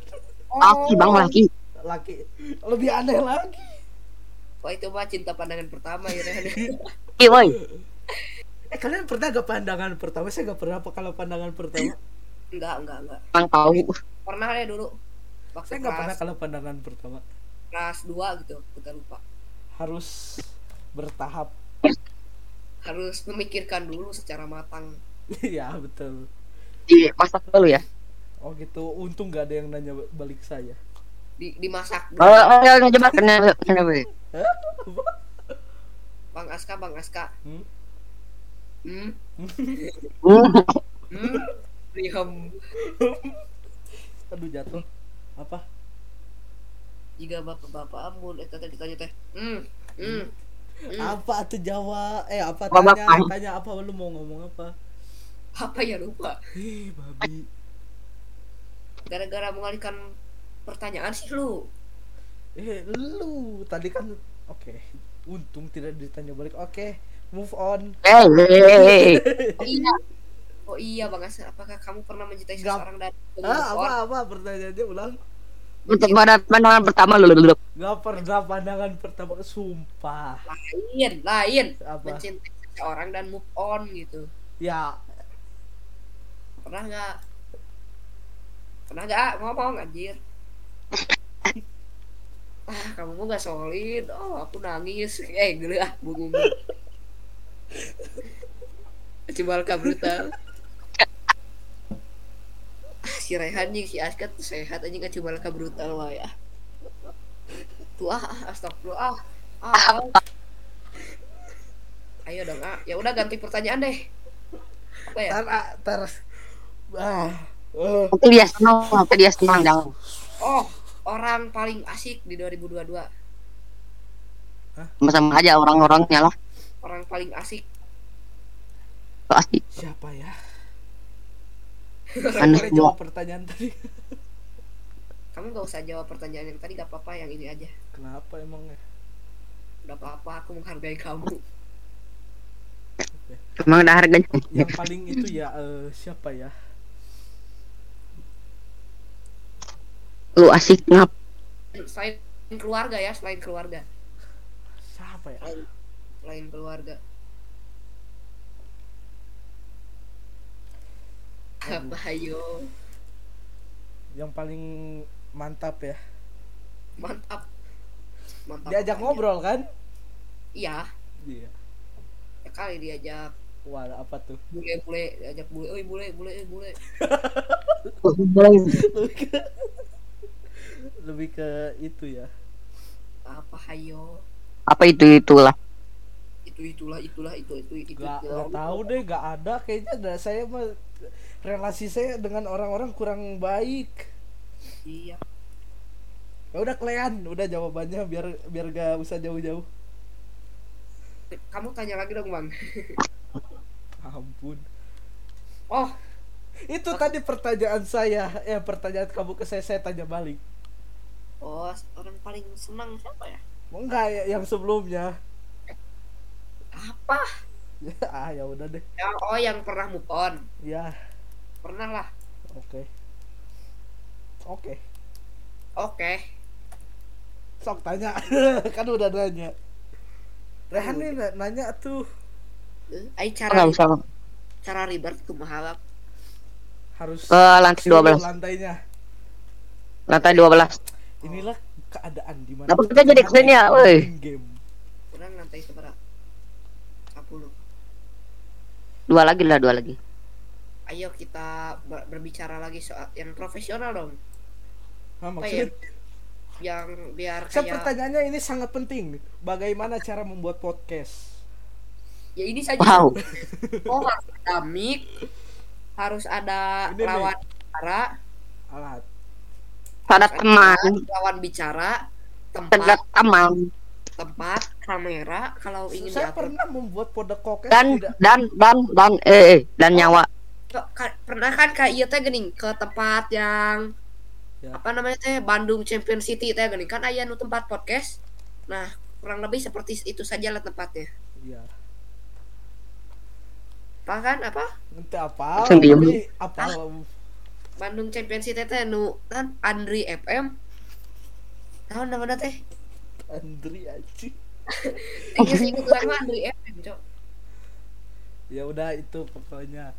Laki bang laki. Laki lebih aneh lagi. Wah itu mah cinta pandangan pertama ya Rehan. Ih woi. Eh kalian pernah gak pandangan pertama? Saya gak pernah apa kalau pandangan pertama. enggak enggak enggak Bang tahu. pernah ya dulu waktu Saya gak pernah kalau pandangan pertama. kelas 2 gitu kita lupa Harus bertahap. harus memikirkan dulu secara matang Iya betul. Di masa dulu ya. Oh gitu. Untung gak ada yang nanya balik saya. di dimasak Oh, dulu. oh, oh, coba kenapa kenapa? Bang Aska bang Aska Hmm? hmm Hmm. hmm. Aduh jatuh. Apa? jika bapak-bapak amun eta teh ditanya teh hmm hmm hmm. Apa tuh Jawa? Eh apa tanya? Bapak? Tanya apa? Lu mau ngomong apa? apa ya lupa Ih babi. gara-gara mengalihkan pertanyaan sih lu Eh lu tadi kan oke. Untung tidak ditanya balik. Oke, move on. Hey, hey, hey. oh iya oh iya bang Aska apakah kamu pernah mencintai seseorang dan Ah, apa apa pertanyaannya ulang? Untuk pada pandangan pertama lu dulu. Gak pernah pandangan pertama sumpah. lain lain Apa? mencintai seseorang dan move on gitu Ya pernah nggak pernah nggak ngomong anjir ah kamu mau nggak solid. Oh aku nangis. Eh gila ah bungung Cibalka brutal. Ah si Rehan nih si Askat tuh sehat aja nggak Cibalka brutal wah ya. Tuh ah ah, astagfirullah. Ah ah ayo dong ah. Ya udah ganti pertanyaan deh. Apa ya? Tar ah, tar ah eh. Nanti dia senang, nanti dia senang dong. oh orang paling asik di 2022 Sama-sama aja orang-orangnya lah. orang paling asik. Pasti. siapa ya? Aneh jawab pertanyaan tadi. Kamu gak usah jawab pertanyaan yang tadi gak apa-apa yang ini aja. Kenapa emangnya? Udah apa-apa aku menghargai kamu. Emang ada harganya. yang paling itu ya eh, siapa ya Lu asik ngap. selain keluarga ya selain keluarga. Siapa ya? Selain, selain keluarga. Apa ayo? Yang paling mantap ya. Mantap. Mantap diajak apanya? ngobrol kan? Iya. Iya. Ya kali diajak. Wah apa tuh? Bule bule diajak bule oi bule bule eh, bule. Ke lebih ke itu ya. Apa ayo Apa itu itulah. itu itulah itulah itu itu itu Gak, itu. nggak tahu deh gak ada. Kayaknya ada. Saya mah relasi saya dengan orang-orang kurang baik. Iya. Ya udah kalian udah jawabannya biar biar gak usah jauh-jauh. Kamu tanya lagi dong bang. Ampun. Oh. Itu tadi pertanyaan saya. Ya pertanyaan kamu ke saya saya tanya balik oh orang paling senang siapa ya? Enggak ya yang sebelumnya. Apa? Ya ah ya udah deh. Yang oh yang pernah move on. Ya. Pernah lah. Oke. Oke. Oke. Sok tanya. Kan udah nanya. Rehan nih na- nanya tuh. Eh, Ai cara Enggak cara ribet kumaha Bang? harus Ke lantai seluruh 12. lantainya. Lantai 12. Inilah keadaan di mana kita jadi ke sini ya, woi? kurang lantai seberapa 10 Dua lagi lah, dua lagi. ayo kita ber- berbicara lagi soal yang profesional dong. Nah, apa ya? Yang biar Saya kayak pertanyaannya ini sangat penting. Bagaimana cara membuat podcast? Ya ini saja. Wow. oh harus ada mic harus ada Ini lawan bicara alat Ada teman, lawan bicara tempat teman, tempat kamera kalau ingin saya diatur pernah membuat podcast dan tidak dan dan dan eh, eh dan nyawa. Kok, ka- pernah kan kayak iya teh gini ke tempat yang Ya. apa namanya teh Bandung Champion City teh gini kan aya nu tempat podcast nah kurang lebih seperti itu saja lah tempatnya Iya. apa kan apa Nanti apa? Tapi apa? Bandung Champion City teh nu kan Andri FM tahun namanya teh Andri aja. ingat sama Andri FM cok Ya udah itu pokoknya.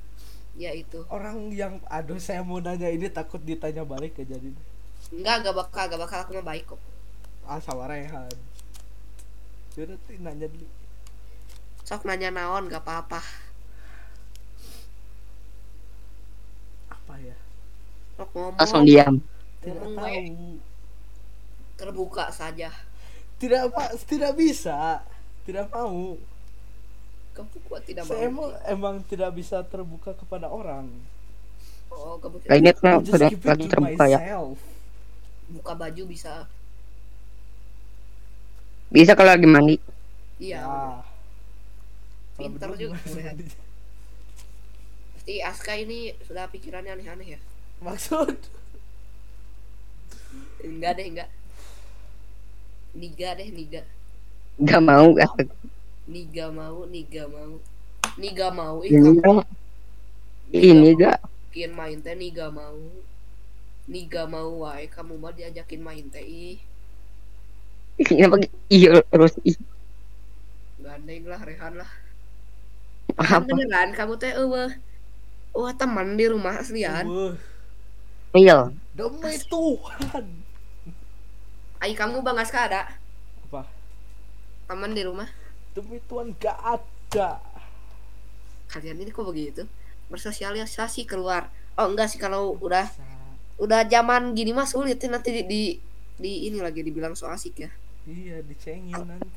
ya itu Orang yang aduh saya mau nanya ini takut ditanya balik ya jadi. enggak gak bakal gak bakal aku baik kok Ah sama Rehan. Yaudah tuh nanya dulu. sok nanya naon gak apa-apa Apa ya? Ngomong Langsung diam. Tidak tahu. terbuka saja Tidak apa tidak bisa. Tidak mau. kamu kuat tidak mau emang, emang tidak bisa terbuka kepada orang. oh kamu Nah, ini tuh sudah lagi terbuka ya. buka baju bisa Bisa kalau lagi mandi. iya Ya. Pinter juga, pasti Aska ini sudah pikirannya aneh-aneh ya Maksud? enggak deh enggak niga deh niga Gak mau gak. niga mau niga mau niga mau ih Ini kamu gak. Ini gak. bikin main teh niga mau niga mau wae kamu mah diajakin main teh ih Kenapa iya terus ih. gandeng lah rehan lah Apa? beneran kamu teh eueuh wah teman di rumah aslian Wah, Real. demi Tuhan ai kamu bang Aska ada? Apa? Teman di rumah. Demi Tuhan gak ada. Kalian ini kok begitu? Bersosialisasi keluar. Oh enggak sih kalau udah udah zaman gini mah sulit ya nanti di, di di ini lagi dibilang so asik ya. Iya dicengin nanti.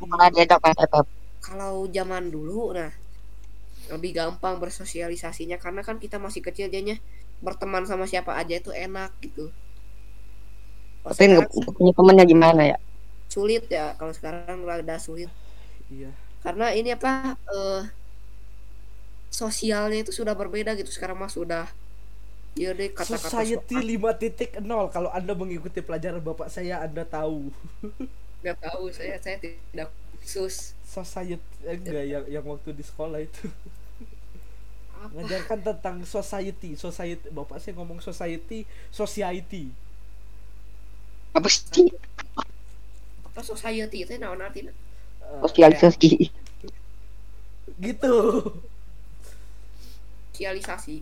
Kalau zaman dulu nah lebih gampang bersosialisasinya karena kan kita masih kecil jadinya berteman sama siapa aja itu enak gitu. Tapi nggak punya temennya gimana ya? sulit ya kalau sekarang rada sulit. Iya. Karena ini apa eh sosialnya itu sudah berbeda gitu. Sekarang mah sudah ya deh kata-kata Society so- 5.0 kalau anda mengikuti pelajaran bapak saya anda tahu. Nggak tahu saya saya tidak khusus. Society eh, enggak yang yang waktu di sekolah itu apa? Ngajarkan tentang society. Society bapak saya ngomong society society. Apa sih? apa society itu naon artinya? Eh, Sosialisasi. gitu. Sosialisasi.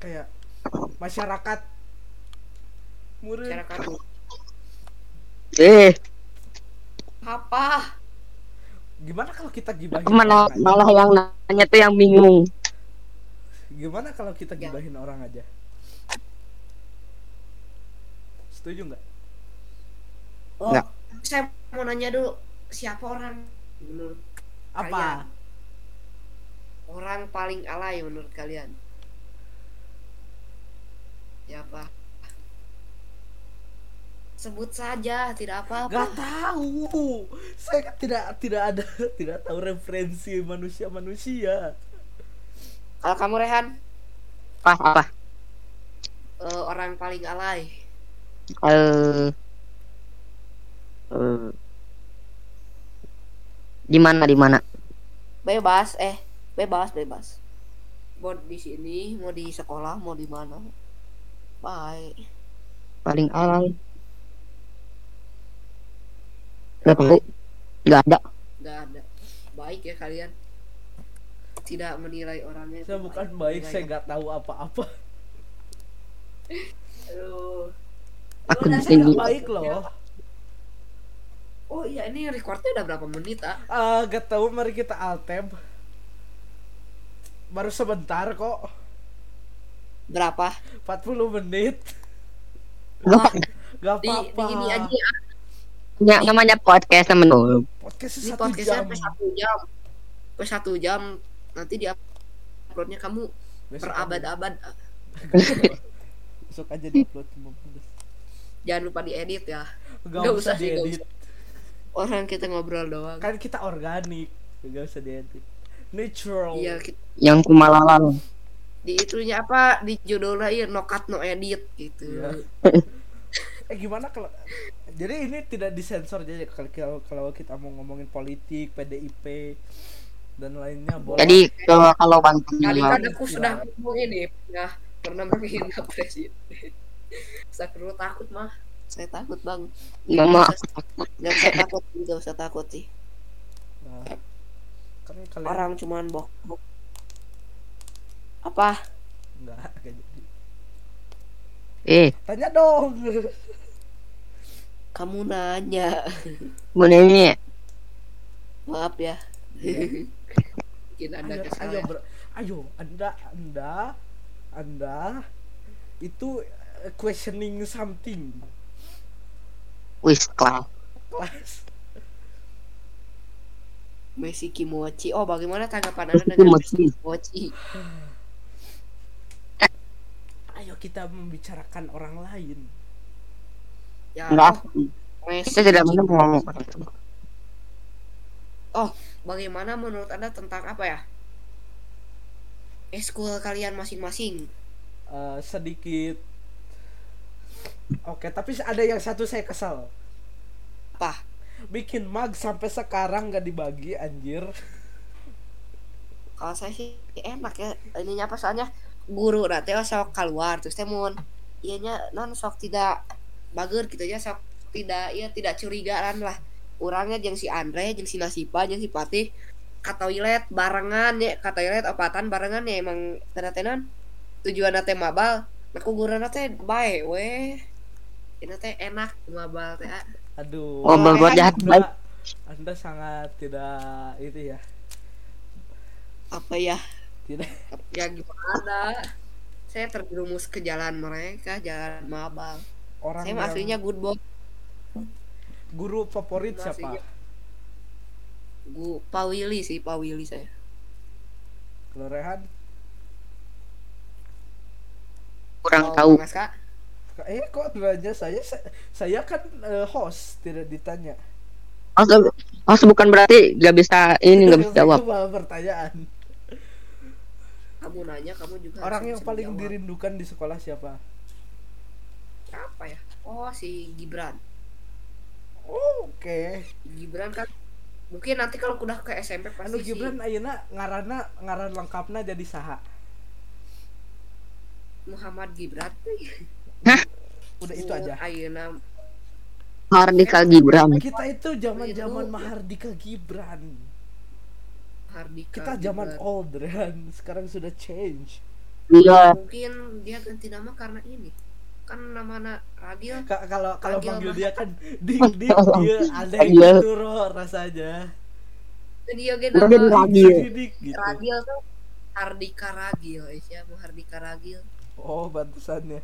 Kayak masyarakat. Murid. Masyarakat. Eh, apa gimana kalau kita gibahin malah orang aja? malah yang nanya tuh yang bingung. gimana kalau kita Ya. gibahin orang aja setuju nggak oh Nggak. saya mau nanya dulu siapa orang menurut apa Kalian. orang paling alay menurut kalian siapa sebut saja tidak apa-apa Gak tahu. Saya tidak tidak ada tidak tahu referensi manusia manusia. kalau kamu Rehan Apa apa? eh, orang paling alay Eh, eh, di mana di mana? bebas eh bebas bebas mau di sini mau di sekolah mau di mana baik Paling alay. Gak tahu. Gak ada. nggak ada baik ya kalian tidak menilai orangnya Saya bukan baik, saya nggak tahu apa-apa. Aduh. Aku di sini. nggak Baik loh. Oh iya ini recordnya udah berapa menit ah? Ah, gak tahu mari kita altem. Baru sebentar kok. Berapa? 40 menit. Gak Gak Di, apa-apa. di ini aja ya. Ya, namanya podcast temen lu. Podcast Ini satu podcastnya jam. satu jam. Sampai satu jam. Nanti di uploadnya kamu Besok berabad-abad. aja. Besok aja di upload 15. Jangan lupa diedit ya. Gak, Nggak usah diedit. Orang kita ngobrol doang. Kan kita organik. Gak usah diedit. Natural. Iya, kita, Yang kumalalan. di itunya apa? Di judulnya iya no cut no edit gitu. Iya. eh gimana kalau jadi ini tidak disensor jadi kalau kalau kita mau ngomongin politik PDIP dan lainnya boleh Jadi kalau kalau Tadi Iya. kan aku sudah ngomong ini ya pernah menghina presiden. Saya perlu takut mah. Saya takut bang. mama Gak usah takut, gak usah takut sih. nah, kan kalian Orang cuman bok. bok. Apa? enggak enggak jadi eh tanya dong Kamu nanya. mau nanya Maaf ya. Mungkin anda ayo, kesal ayo, ya. ber- ayo anda anda anda itu eh, questioning something wis kelas kelas Messi Kimochi. Oh bagaimana tanggapan anda dengan. Messi Kimochi? ayo kita membicarakan orang lain Ya, enggak oh, kita tidak mau ngomong Oh, bagaimana menurut anda tentang apa ya? Eskul kalian masing-masing. Eh, sedikit. Oke tapi ada yang satu saya kesal Apa? bikin mag sampai sekarang nggak dibagi anjir. Kalau saya sih enak ya. Ininya apa soalnya? Guru nanti sok keluar terus teh mun ianya non sok tidak bager gitu ya sok tidak ya tidak curigaan lah. Orangnya jeung si Andre jeung si Nasipa jeung si Patih ke toilet barengan ya ke toilet opatan barengan ya emang tenan tujuan teh mabal nah gurana teh bae weh. Ini teh enak mabal teh ah. aduh. Oh, berbuat jahat baik. anda sangat tidak itu ya. Apa ya? Tidak. Ya gimana? Saya terjerumus ke jalan mereka jalan mabal orang saya yang- aslinya good boy. guru favorit siapa? sih, gu Pak Willy sih Pak Willy saya. Kalau Rehan? Kurang Kalau tahu. Bang Aska, eh kok nanya saya saya, saya kan eh, host tidak ditanya. Maksud, maksud bukan berarti gak bisa ini gak bisa jawab. Pertanyaan. Kamu nanya kamu juga orang yang paling menjawab. dirindukan di sekolah siapa apa ya? Oh si Gibran. Oh, oke. Gibran kan mungkin nanti kalau udah ke SMP pasti anu si Gibran ayeuna ngarana ngaran lengkapna jadi saha. Muhammad Gibran udah itu aja. Ayeuna. Mardika Gibran. Kita itu zaman zaman Itu. Mahardika Gibran. Hardika kita zaman old Rehan sekarang sudah change. Iya. Mungkin dia ganti nama karena ini kan nama Ragil. Ka- kalau kalau Ragil panggil dia kan ding ding dia aneh Ragil. gitu roh rasanya. Dia nama Ragil. Gitu Ragil. Tuh Hardika Ragil eh siapa? Hardika Ragil. Oh bantusannya.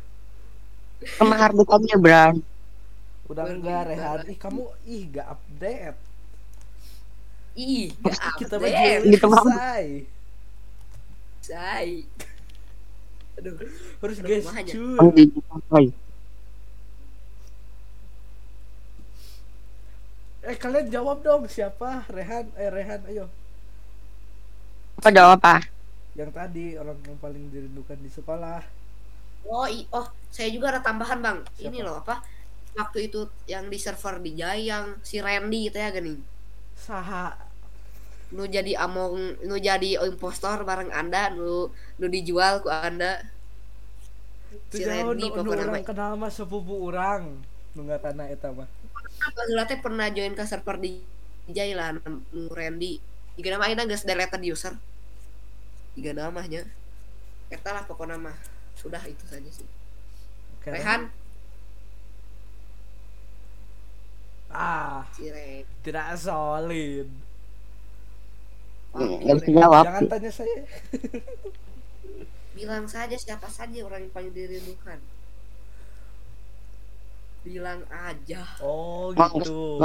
Sama Mardika Gibran udah enggak. Rehan. ih kamu ih gak update. Ih gak kita update. Juli Gitu, Bang. selesai say aduh. Harus guys cuy. Sampai. eh kalian jawab dong siapa? Rehan eh Rehan ayo. Apa jawab apa? Yang tadi orang yang paling dirindukan di sekolah. Oh i oh saya juga ada tambahan bang. Ini Siapa? loh apa? Waktu itu yang di server di Jai yang si Randy itu ya gini saha nu jadi among nu jadi impostor bareng anda nu nu dijual ku anda. Itu Si Randy pokoknya orang kenal mah sepupu orang nu tanah eta mah. Apa heula teh pernah join ke server di Jai lah nu Randy. Jika nama ayeuna geus deleted user. Jika namanya eta lah pokoknya mah. Sudah itu saja sih. Oke, Rehan? Ah. Si tidak solid nggak bisa jawab jangan tanya saya. Bilang saja siapa saja orang yang paling dirindukan. Bilang aja. Oh gitu.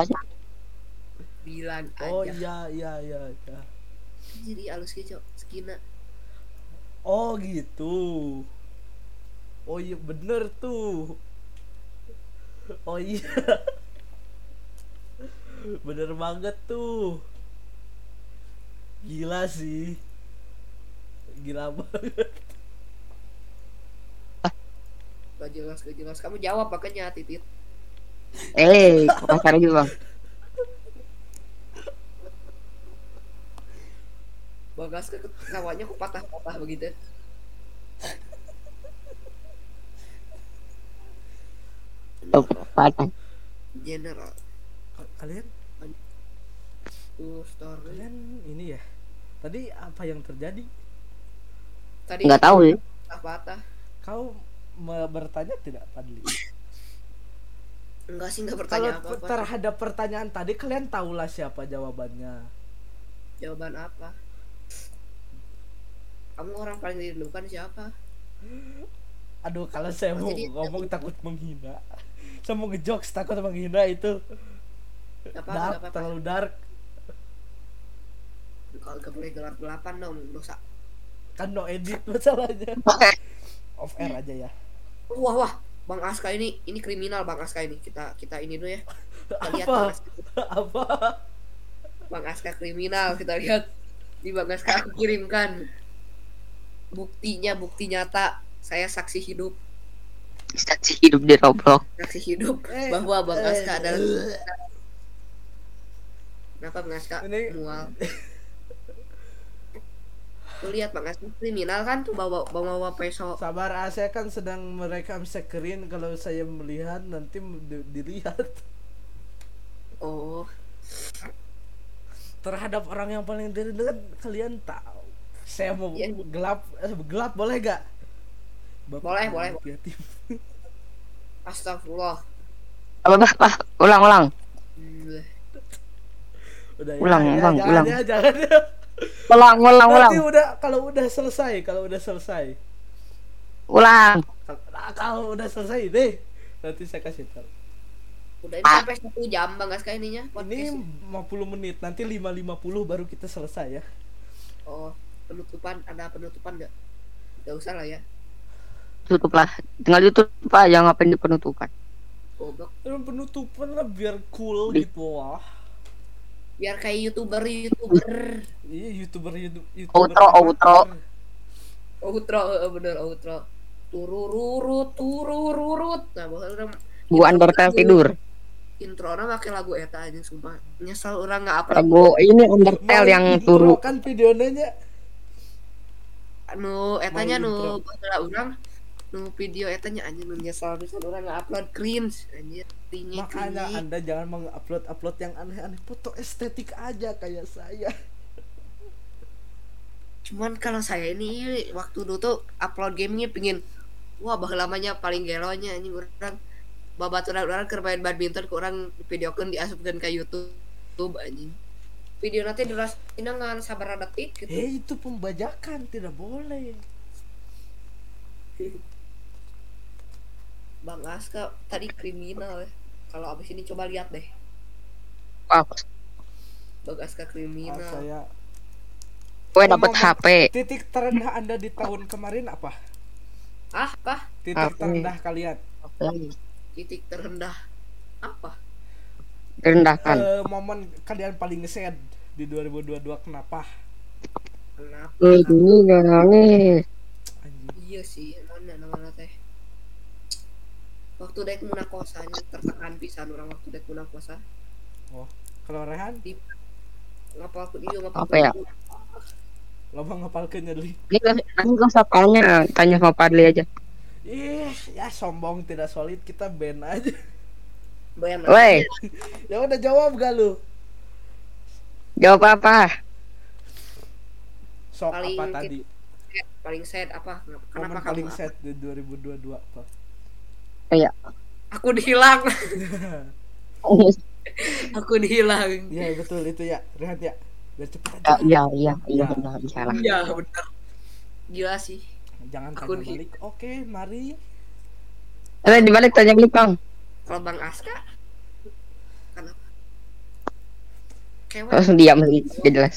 bilang aja. oh iya iya iya iya. jadi alus gitu skina oh gitu. Oh iya bener tuh. Oh iya. Bener banget tuh gila sih. Gila banget. Gak jelas gak jelas. Kamu jawab makanya titit. Eh kok kasar juga. Bang bagas ke kawanya ku patah-patah begitu. Tuh, patah? General. Ka- kalian? Tuh story. Kalian ini ya tadi apa yang terjadi? Tadi nggak tahu ya patah-patah kau me- bertanya tidak Padli enggak sih enggak kalau bertanya pe- apa-apa terhadap pertanyaan tadi kalian tahulah siapa jawabannya. Jawaban apa? Kamu orang paling dirindukan siapa? Aduh kalau saya mau Jadi- ngomong takut menghina. Saya mau ngejokes takut menghina itu. Apa dark apa, apa. terlalu dark kalau gak boleh gelap gelapan dong dosa. Kan no edit masalahnya. Off air aja ya. Wah wah. Bang Aska ini ini kriminal bang Aska ini. Kita kita ini dulu ya. Kita lihat apa? Bang Aska. apa? Bang Aska kriminal kita lihat. Di Bang Aska aku kirimkan. Buktinya bukti nyata. Saya saksi hidup. Saksi hidup di Roblox saksi hidup. Eh, bahwa Bang eh, Aska adalah eh. kenapa Bang Aska Ini- mual tuh lihat Aska kriminal kan tuh bawa bawa bawa peso sabar ah, saya kan sedang merekam screen kalau saya melihat nanti di- dilihat oh terhadap orang yang paling dekat kalian tahu saya mau Iya. gelap eh, gelap boleh gak Boleh, boleh. Yatim. Astagfirullah. Apa bah, bah, ulang ulang. Hmm, udah Ulang, ya, ulang, jangan ulang. ya jangan ya Ulang ulang ulang. nanti udah kalau udah selesai kalau udah selesai Ulang. Nah, kalau udah selesai deh nanti saya kasih tahu Udah ini sampai satu jam bang Aska ininya ini podcast. 50 menit nanti 5.50 baru kita selesai ya Oh penutupan ada penutupan nggak? Gak usah lah ya. Tutup lah. Tinggal ditutup aja ngapain di penutupan. Goblok. Dan penutupan lah biar cool Di- gitu wah Biar kayak youtuber youtuber. iya youtuber youtuber, Outro, outro. outro eh, bener outro. Turururut turururut. Nah bahkan orang Bu Undertale tidur. intro orang pakai lagu eta aja sumpah. Nyesel orang nggak upload. Lagu ini Undertale yang turu. kan videonya nu etanya nu intro. Nu video etanya anjing nu nyesel bisa orang nggak upload cringe anjir tinggi makanya anda jangan mengupload upload yang aneh-aneh. Foto estetik aja kayak saya. Cuman kalau saya ini waktu dulu tuh upload gamenya pingin wah bah lamanya paling gelonya anjing orang. Babaturan orang keur main badminton ke orang videokeun diasupkeun ke YouTube anjing. Video nanti durasi ngan sabar detik gitu. Eh itu pembajakan tidak boleh Bang Aska tadi kriminal ya. Kalau abis ini coba lihat deh. Wah, Bang Aska Ah, kriminal saya gue dapet HP. titik terendah anda di tahun kemarin apa? Ah apa? Titik Apa? terendah kalian. Titik terendah apa? Rendahkan. Eh, momen kalian paling sad di 2022 kenapa? Kenapa? Ini jangan nangis. iya sih waktu dek muna kosanya tertekan pisan orang waktu dek muna kosa oh kalau Rehan? Di ngapal aku dia ngapal Apa ya? lo mau ngapalkeun nya deui Ini gak, nanti gak usah tanya, tanya sama Padli aja. ih ya sombong tidak solid kita band aja. Woi, ya udah jawab gak lu? Jawab apa? sok Paling apa tadi paling sad apa? Momen kenapa kamu paling sad di 2022 apa Iya. aku dihilang. Aku dihilang. Iya betul itu ya. Rehan ya. Biar cepet Ya, aja iya, iya, iya, benar, salah. iya benar. Gila sih. Jangan Aku tanya balik. Oke mari. Eh, dibalik tanya balik bang. kalau bang Aska? Kenapa? Kewek. Langsung diam lagi, gak jelas.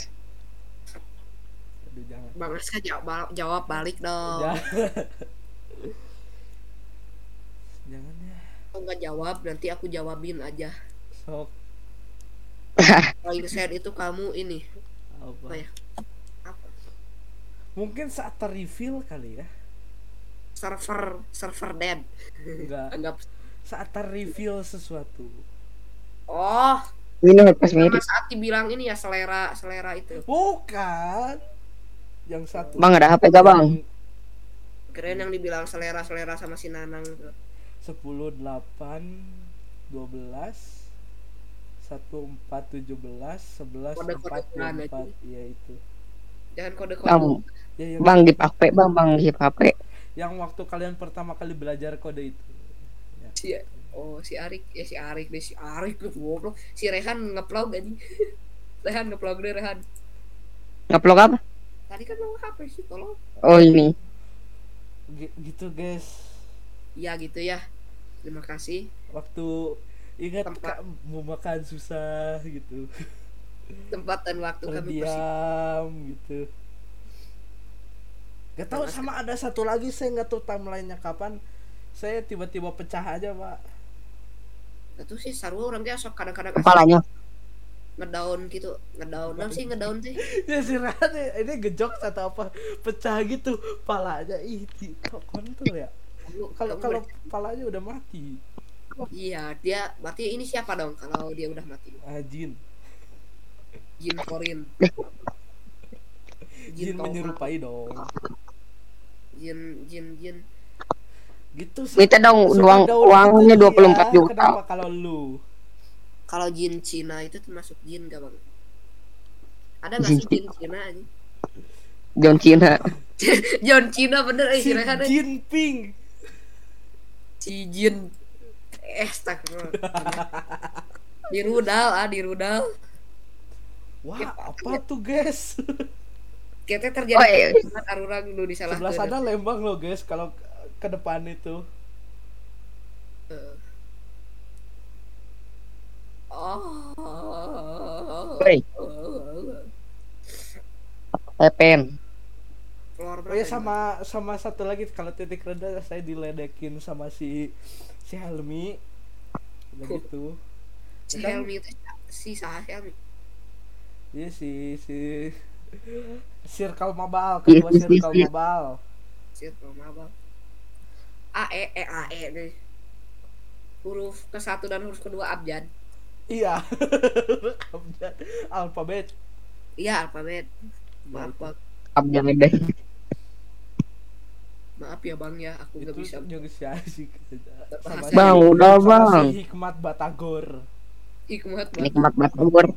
Aduh, bang Aska jawab, jawab balik dong jangan jangan ya kalau nggak jawab nanti aku jawabin aja. Sok paling sad itu kamu ini. Apa? Apa ya? Apa? Mungkin saat terreveal kali ya. Server server dead. Enggak anggap. Saat terreveal sesuatu. Oh. Ini pas mirip. saat dibilang ini ya selera selera itu. Bukan. Yang satu. Bang ada HP gak bang? keren yang dibilang selera selera sama si Nanang gitu. 10 8 12 1 4 17 11 Kode-kode 4 Quran aja. 24 iya itu jangan kode Bang, kode ya yang, bang di HP bang, bang di HP. yang waktu kalian pertama kali belajar kode itu ya. si oh si Arik ya si Arik deh si Arik tuh goblok si Rehan ngeplog aja Rehan ngeplog deh Rehan Ngeplog apa? tadi kan mau HP sih tolong Oh ini. Gi- gitu guys ya gitu ya terima kasih. Waktu ingat Tempat. Kak, mau makan susah gitu. Tempat dan waktu kami bersih. terdiam gitu. Gak tahu sama ada satu lagi saya nggak tahu timelinenya kapan. Saya tiba-tiba pecah aja pak. Itu sih seru. Orang dia sok kadang-kadang Kepalanya. ngedown gitu. Ngedown. Nah sih ngedown sih? Ya si Rani ini gejok atau apa? Pecah gitu palanya ih di- kok kontol ya kalau kalau palanya udah mati. Iya dia berarti ini siapa dong kalau dia udah mati? Ajin Jin. Korin Jin Toha. menyerupai dong. Jin Jin Jin. Gitu Minta dong uang gaul uangnya gitu 24 dia. juta. kenapa kalau lu? Kalau Jin Cina itu termasuk Jin gak bang? Ada nggak sih Jin Cina aja? John Cena. John Cina bener eh si eh. Jinping si Jin. Eh tak di rudal ah di rudal wah apa tuh guys? Kita terjadi Oh, iya. arurang nu disalah sebelah sana Lembang loh guys kalau ke depan itu. Oh. Woi. Tepen keluar oh ya sama sama satu lagi kalau titik rendah saya diledekin sama si si Helmi. Begitu si Kan- Helmi itu si Sah Helmi. Iya si si Circle Mobile kedua Iya, Circle. Mobile Circle Mabal. A E E A E nih huruf ke satu dan huruf kedua abjad iya. Abjad. alfabet iya alfabet maaf Abjad deh maaf ya bang ya aku nggak bisa. negosiasi Bang, udah, Bang. Hikmat Batagor. Hikmat bang nikmat banget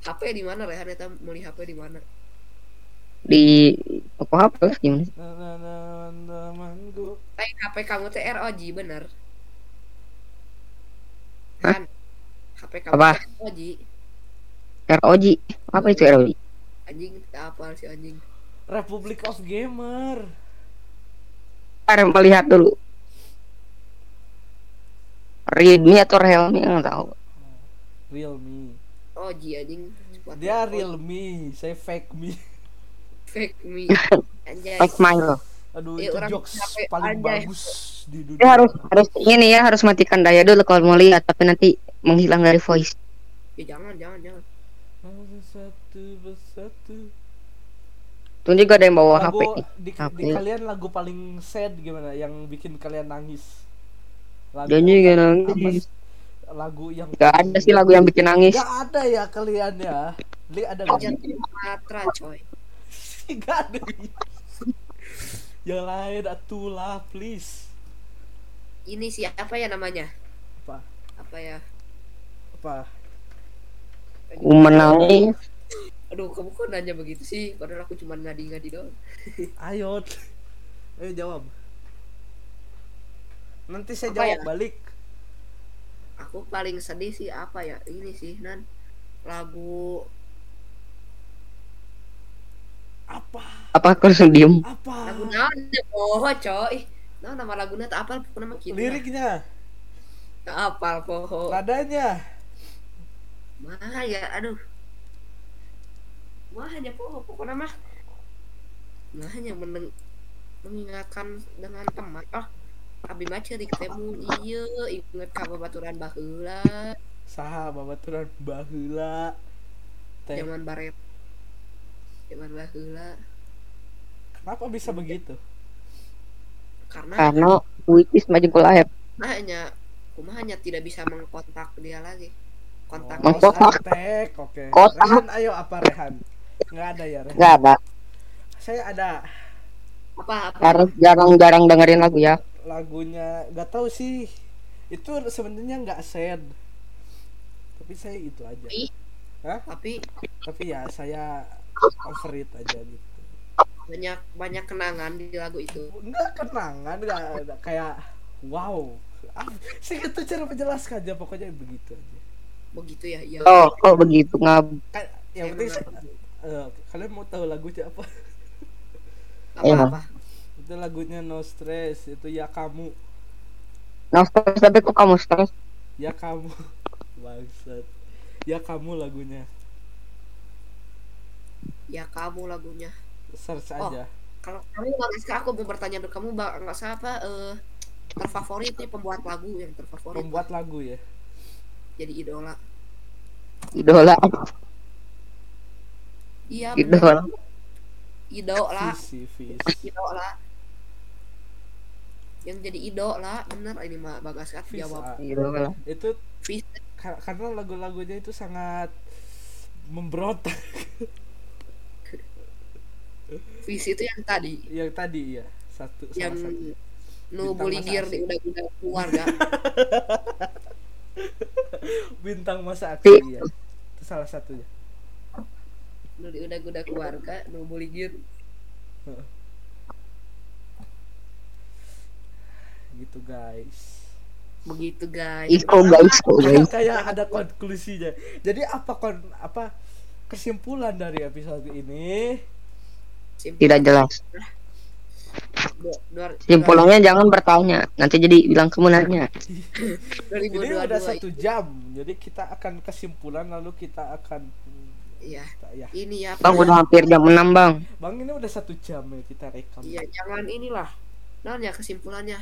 HP di mana Rehan eta beli HP di mana? Di toko HP lah gimana temanku. Tapi HP kamu teh ROG bener. Hah? kan? HP kamu Apa? ROG ROG apa itu ROG anjing apa sih anjing? Republic of Gamer melihat dulu. Redmi atau Realme nggak tahu. Realme. Anjing. Sepatu dia. Realme saya fake me. Fake me. Anjay. Fake Milo aduh Eh, itu orang jokes capek paling anjay. bagus di dunia. Dia harus harus ini ya harus matikan daya dulu kalau mau lihat tapi nanti menghilang dari voice. Ya jangan jangan jangan. Satu itu juga ada yang bawa lagu HP di, HP. di kalian lagu paling sad gimana yang bikin kalian nangis lagu juga apa nangis. sih? lagu yang Gak ada sih lagu yang bikin nangis Gak ada ya kalian ya Li ada gak? jangan Sumatera coy Gak ada Yang lain atulah please ini siapa ya namanya Apa? apa ya Apa? Menangis aduh kamu kok nanya begitu sih? Padahal aku cuma ngadi-ngadi doang. Ayo. Ayo jawab. Nanti saya Apa jawab ya? balik. Aku paling sedih sih apa ya? Ini sih nan. Lagu Apa? apa aku langsung diem Apa? lagu naon ya poho coy. Nah nama lagunya tak pokoknya nama kita Liriknya. Tak apal poho. Nadanya. Mah ya aduh mah hanya poho pokoknya mah. Mah hanya meneng mengingatkan dengan teman. Oh abi mah cerik temu iya inget ka babaturan baheula Saha babaturan bahula. Teh. Zaman baret zaman baheula Kenapa bisa begitu? karena karena Witis mah hanya kumah hanya tidak bisa mengkontak dia lagi. Kontak Oh, kontak, Oke. Kotak. Rehan ayo apa Rehan? Nggak ada ya nggak ada. Saya ada. Apa apa? Karena jarang-jarang dengerin lagu ya. Lagunya nggak tahu sih. Itu sebenarnya nggak sad. Tapi saya itu aja. Ih. Hah? tapi? Tapi ya saya over it aja gitu. Banyak banyak kenangan di lagu itu. Nggak kenangan nggak ada kayak wow. Ah, saya itu cara menjelaskannya pokoknya begitu aja. Begitu ya iya. Oh oh begitu. Nggak kan yang penting saya- eh, kalian mau tahu lagunya apa apa Iya. apa? Itu lagunya no stress itu ya kamu. Nah stres tapi kok kamu stres ya kamu. Bangsat. Ya kamu lagunya. Ya kamu lagunya. Search Oh. aja. kalau kamu nggak suka aku mau bertanya dulu. Kamu nggak usah apa eh terfavorit nih pembuat lagu yang terfavorit. Pembuat lagu ya? Jadi idola. Idola iya idola idola visi visi idola yang jadi idola bener ini mah bagas kan jawab. idola itu Vis. ka- karena lagu-lagunya itu sangat memberontak. Vis itu yang tadi. Yang tadi ya satu yang salah satu. nu Bintang bully masa dir asik. di udah-udah keluarga bintang masa Ti- aksi ya itu salah satunya nu udah udah keluarga nu buligin gitu guys. Begitu guys. Iko guys, kayak ada konklusinya. Jadi apa kon apa kesimpulan dari episode ini? Tidak jelas. Simpulannya jangan bertanya, nanti jadi bilang kamu nanya. ini 2022 udah satu jam. Jadi kita akan kesimpulan lalu kita akan iya ya ini ya Bang udah hampir jam 6 bang. bang ini udah satu jam ya kita rekam Iya, jangan inilah. Nah, ya kesimpulannya.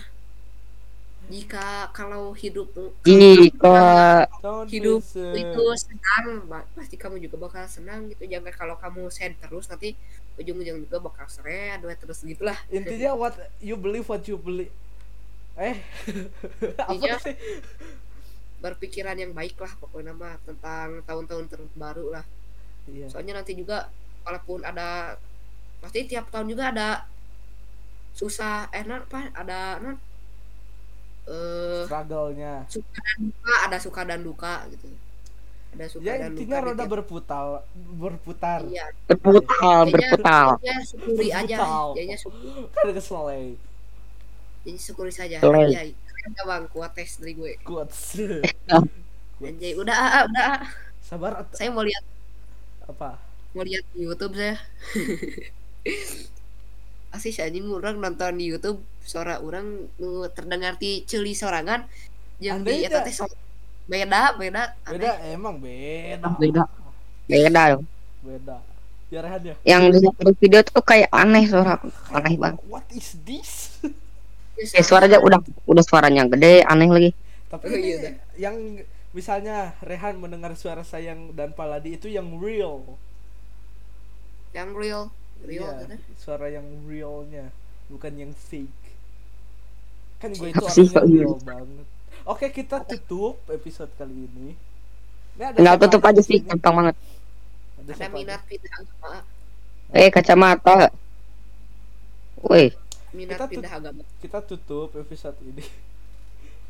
Jika kalau hidup Jika hidup itu senang, pasti kamu juga bakal senang gitu. Jangan kalau kamu sad terus nanti ujung-ujung juga bakal seret terus gitulah. intinya what you believe what you believe eh apa Iya. sih Berpikiran yang baik lah pokoknya mah tentang tahun-tahun terbaru lah. Iya. Soalnya nanti juga walaupun ada pasti tiap tahun juga ada susah eh non apa ada non eh struggle-nya. suka dan duka ada suka dan duka gitu. Ada suka ya dan intinya roda tiap- berputar. Berputar iya berputar, berputar. jadinya syukuri aja. Jadinya syukuri, kan keselai jadi syukuri saja. Iya gak bang? Kuat tes dari gue. Kuat. Anjay udah ah, ah, udah. Ah. sabar saya mau lihat apa mau lihat di YouTube saya asih anjing orang nonton di YouTube suara orang nu terdengar di celi sorangan yang di itu- eta teh beda beda aneh. beda emang beda Beda. Beda dong. beda ya Rehan ya Yang di video tuh kayak aneh suara aku. Aneh banget. what is this Eh suaranya udah udah suaranya gede, aneh lagi. tapi Oh, ini iya, yang misalnya Rehan mendengar suara sayang dan Paladi itu yang real. Yang real. Real Iya, gitu. suara yang realnya bukan yang fake. Kan gue itu orangnya real gitu? banget. Oke kita tutup episode kali ini. Ini ada Tinggal siapa tutup aja sih, gampang banget. ada, ada minat pindah agama. Eh kacamata. Woi, minat Kita tut- pindah agama. kita tutup episode ini.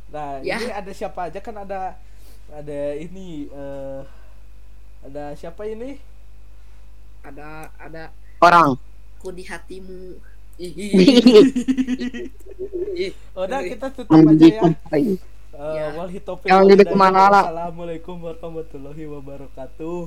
Nah Ya. ini ada siapa aja? Kan ada ada ini eh ada siapa ini ada ada orang. ku di hatimu Ih, udah Ih. kita tutup aja ya. Eh, Ya. wal hitopik Jangan wal hidayah. ke mana-mana. Assalamualaikum warahmatullahi wabarakatuh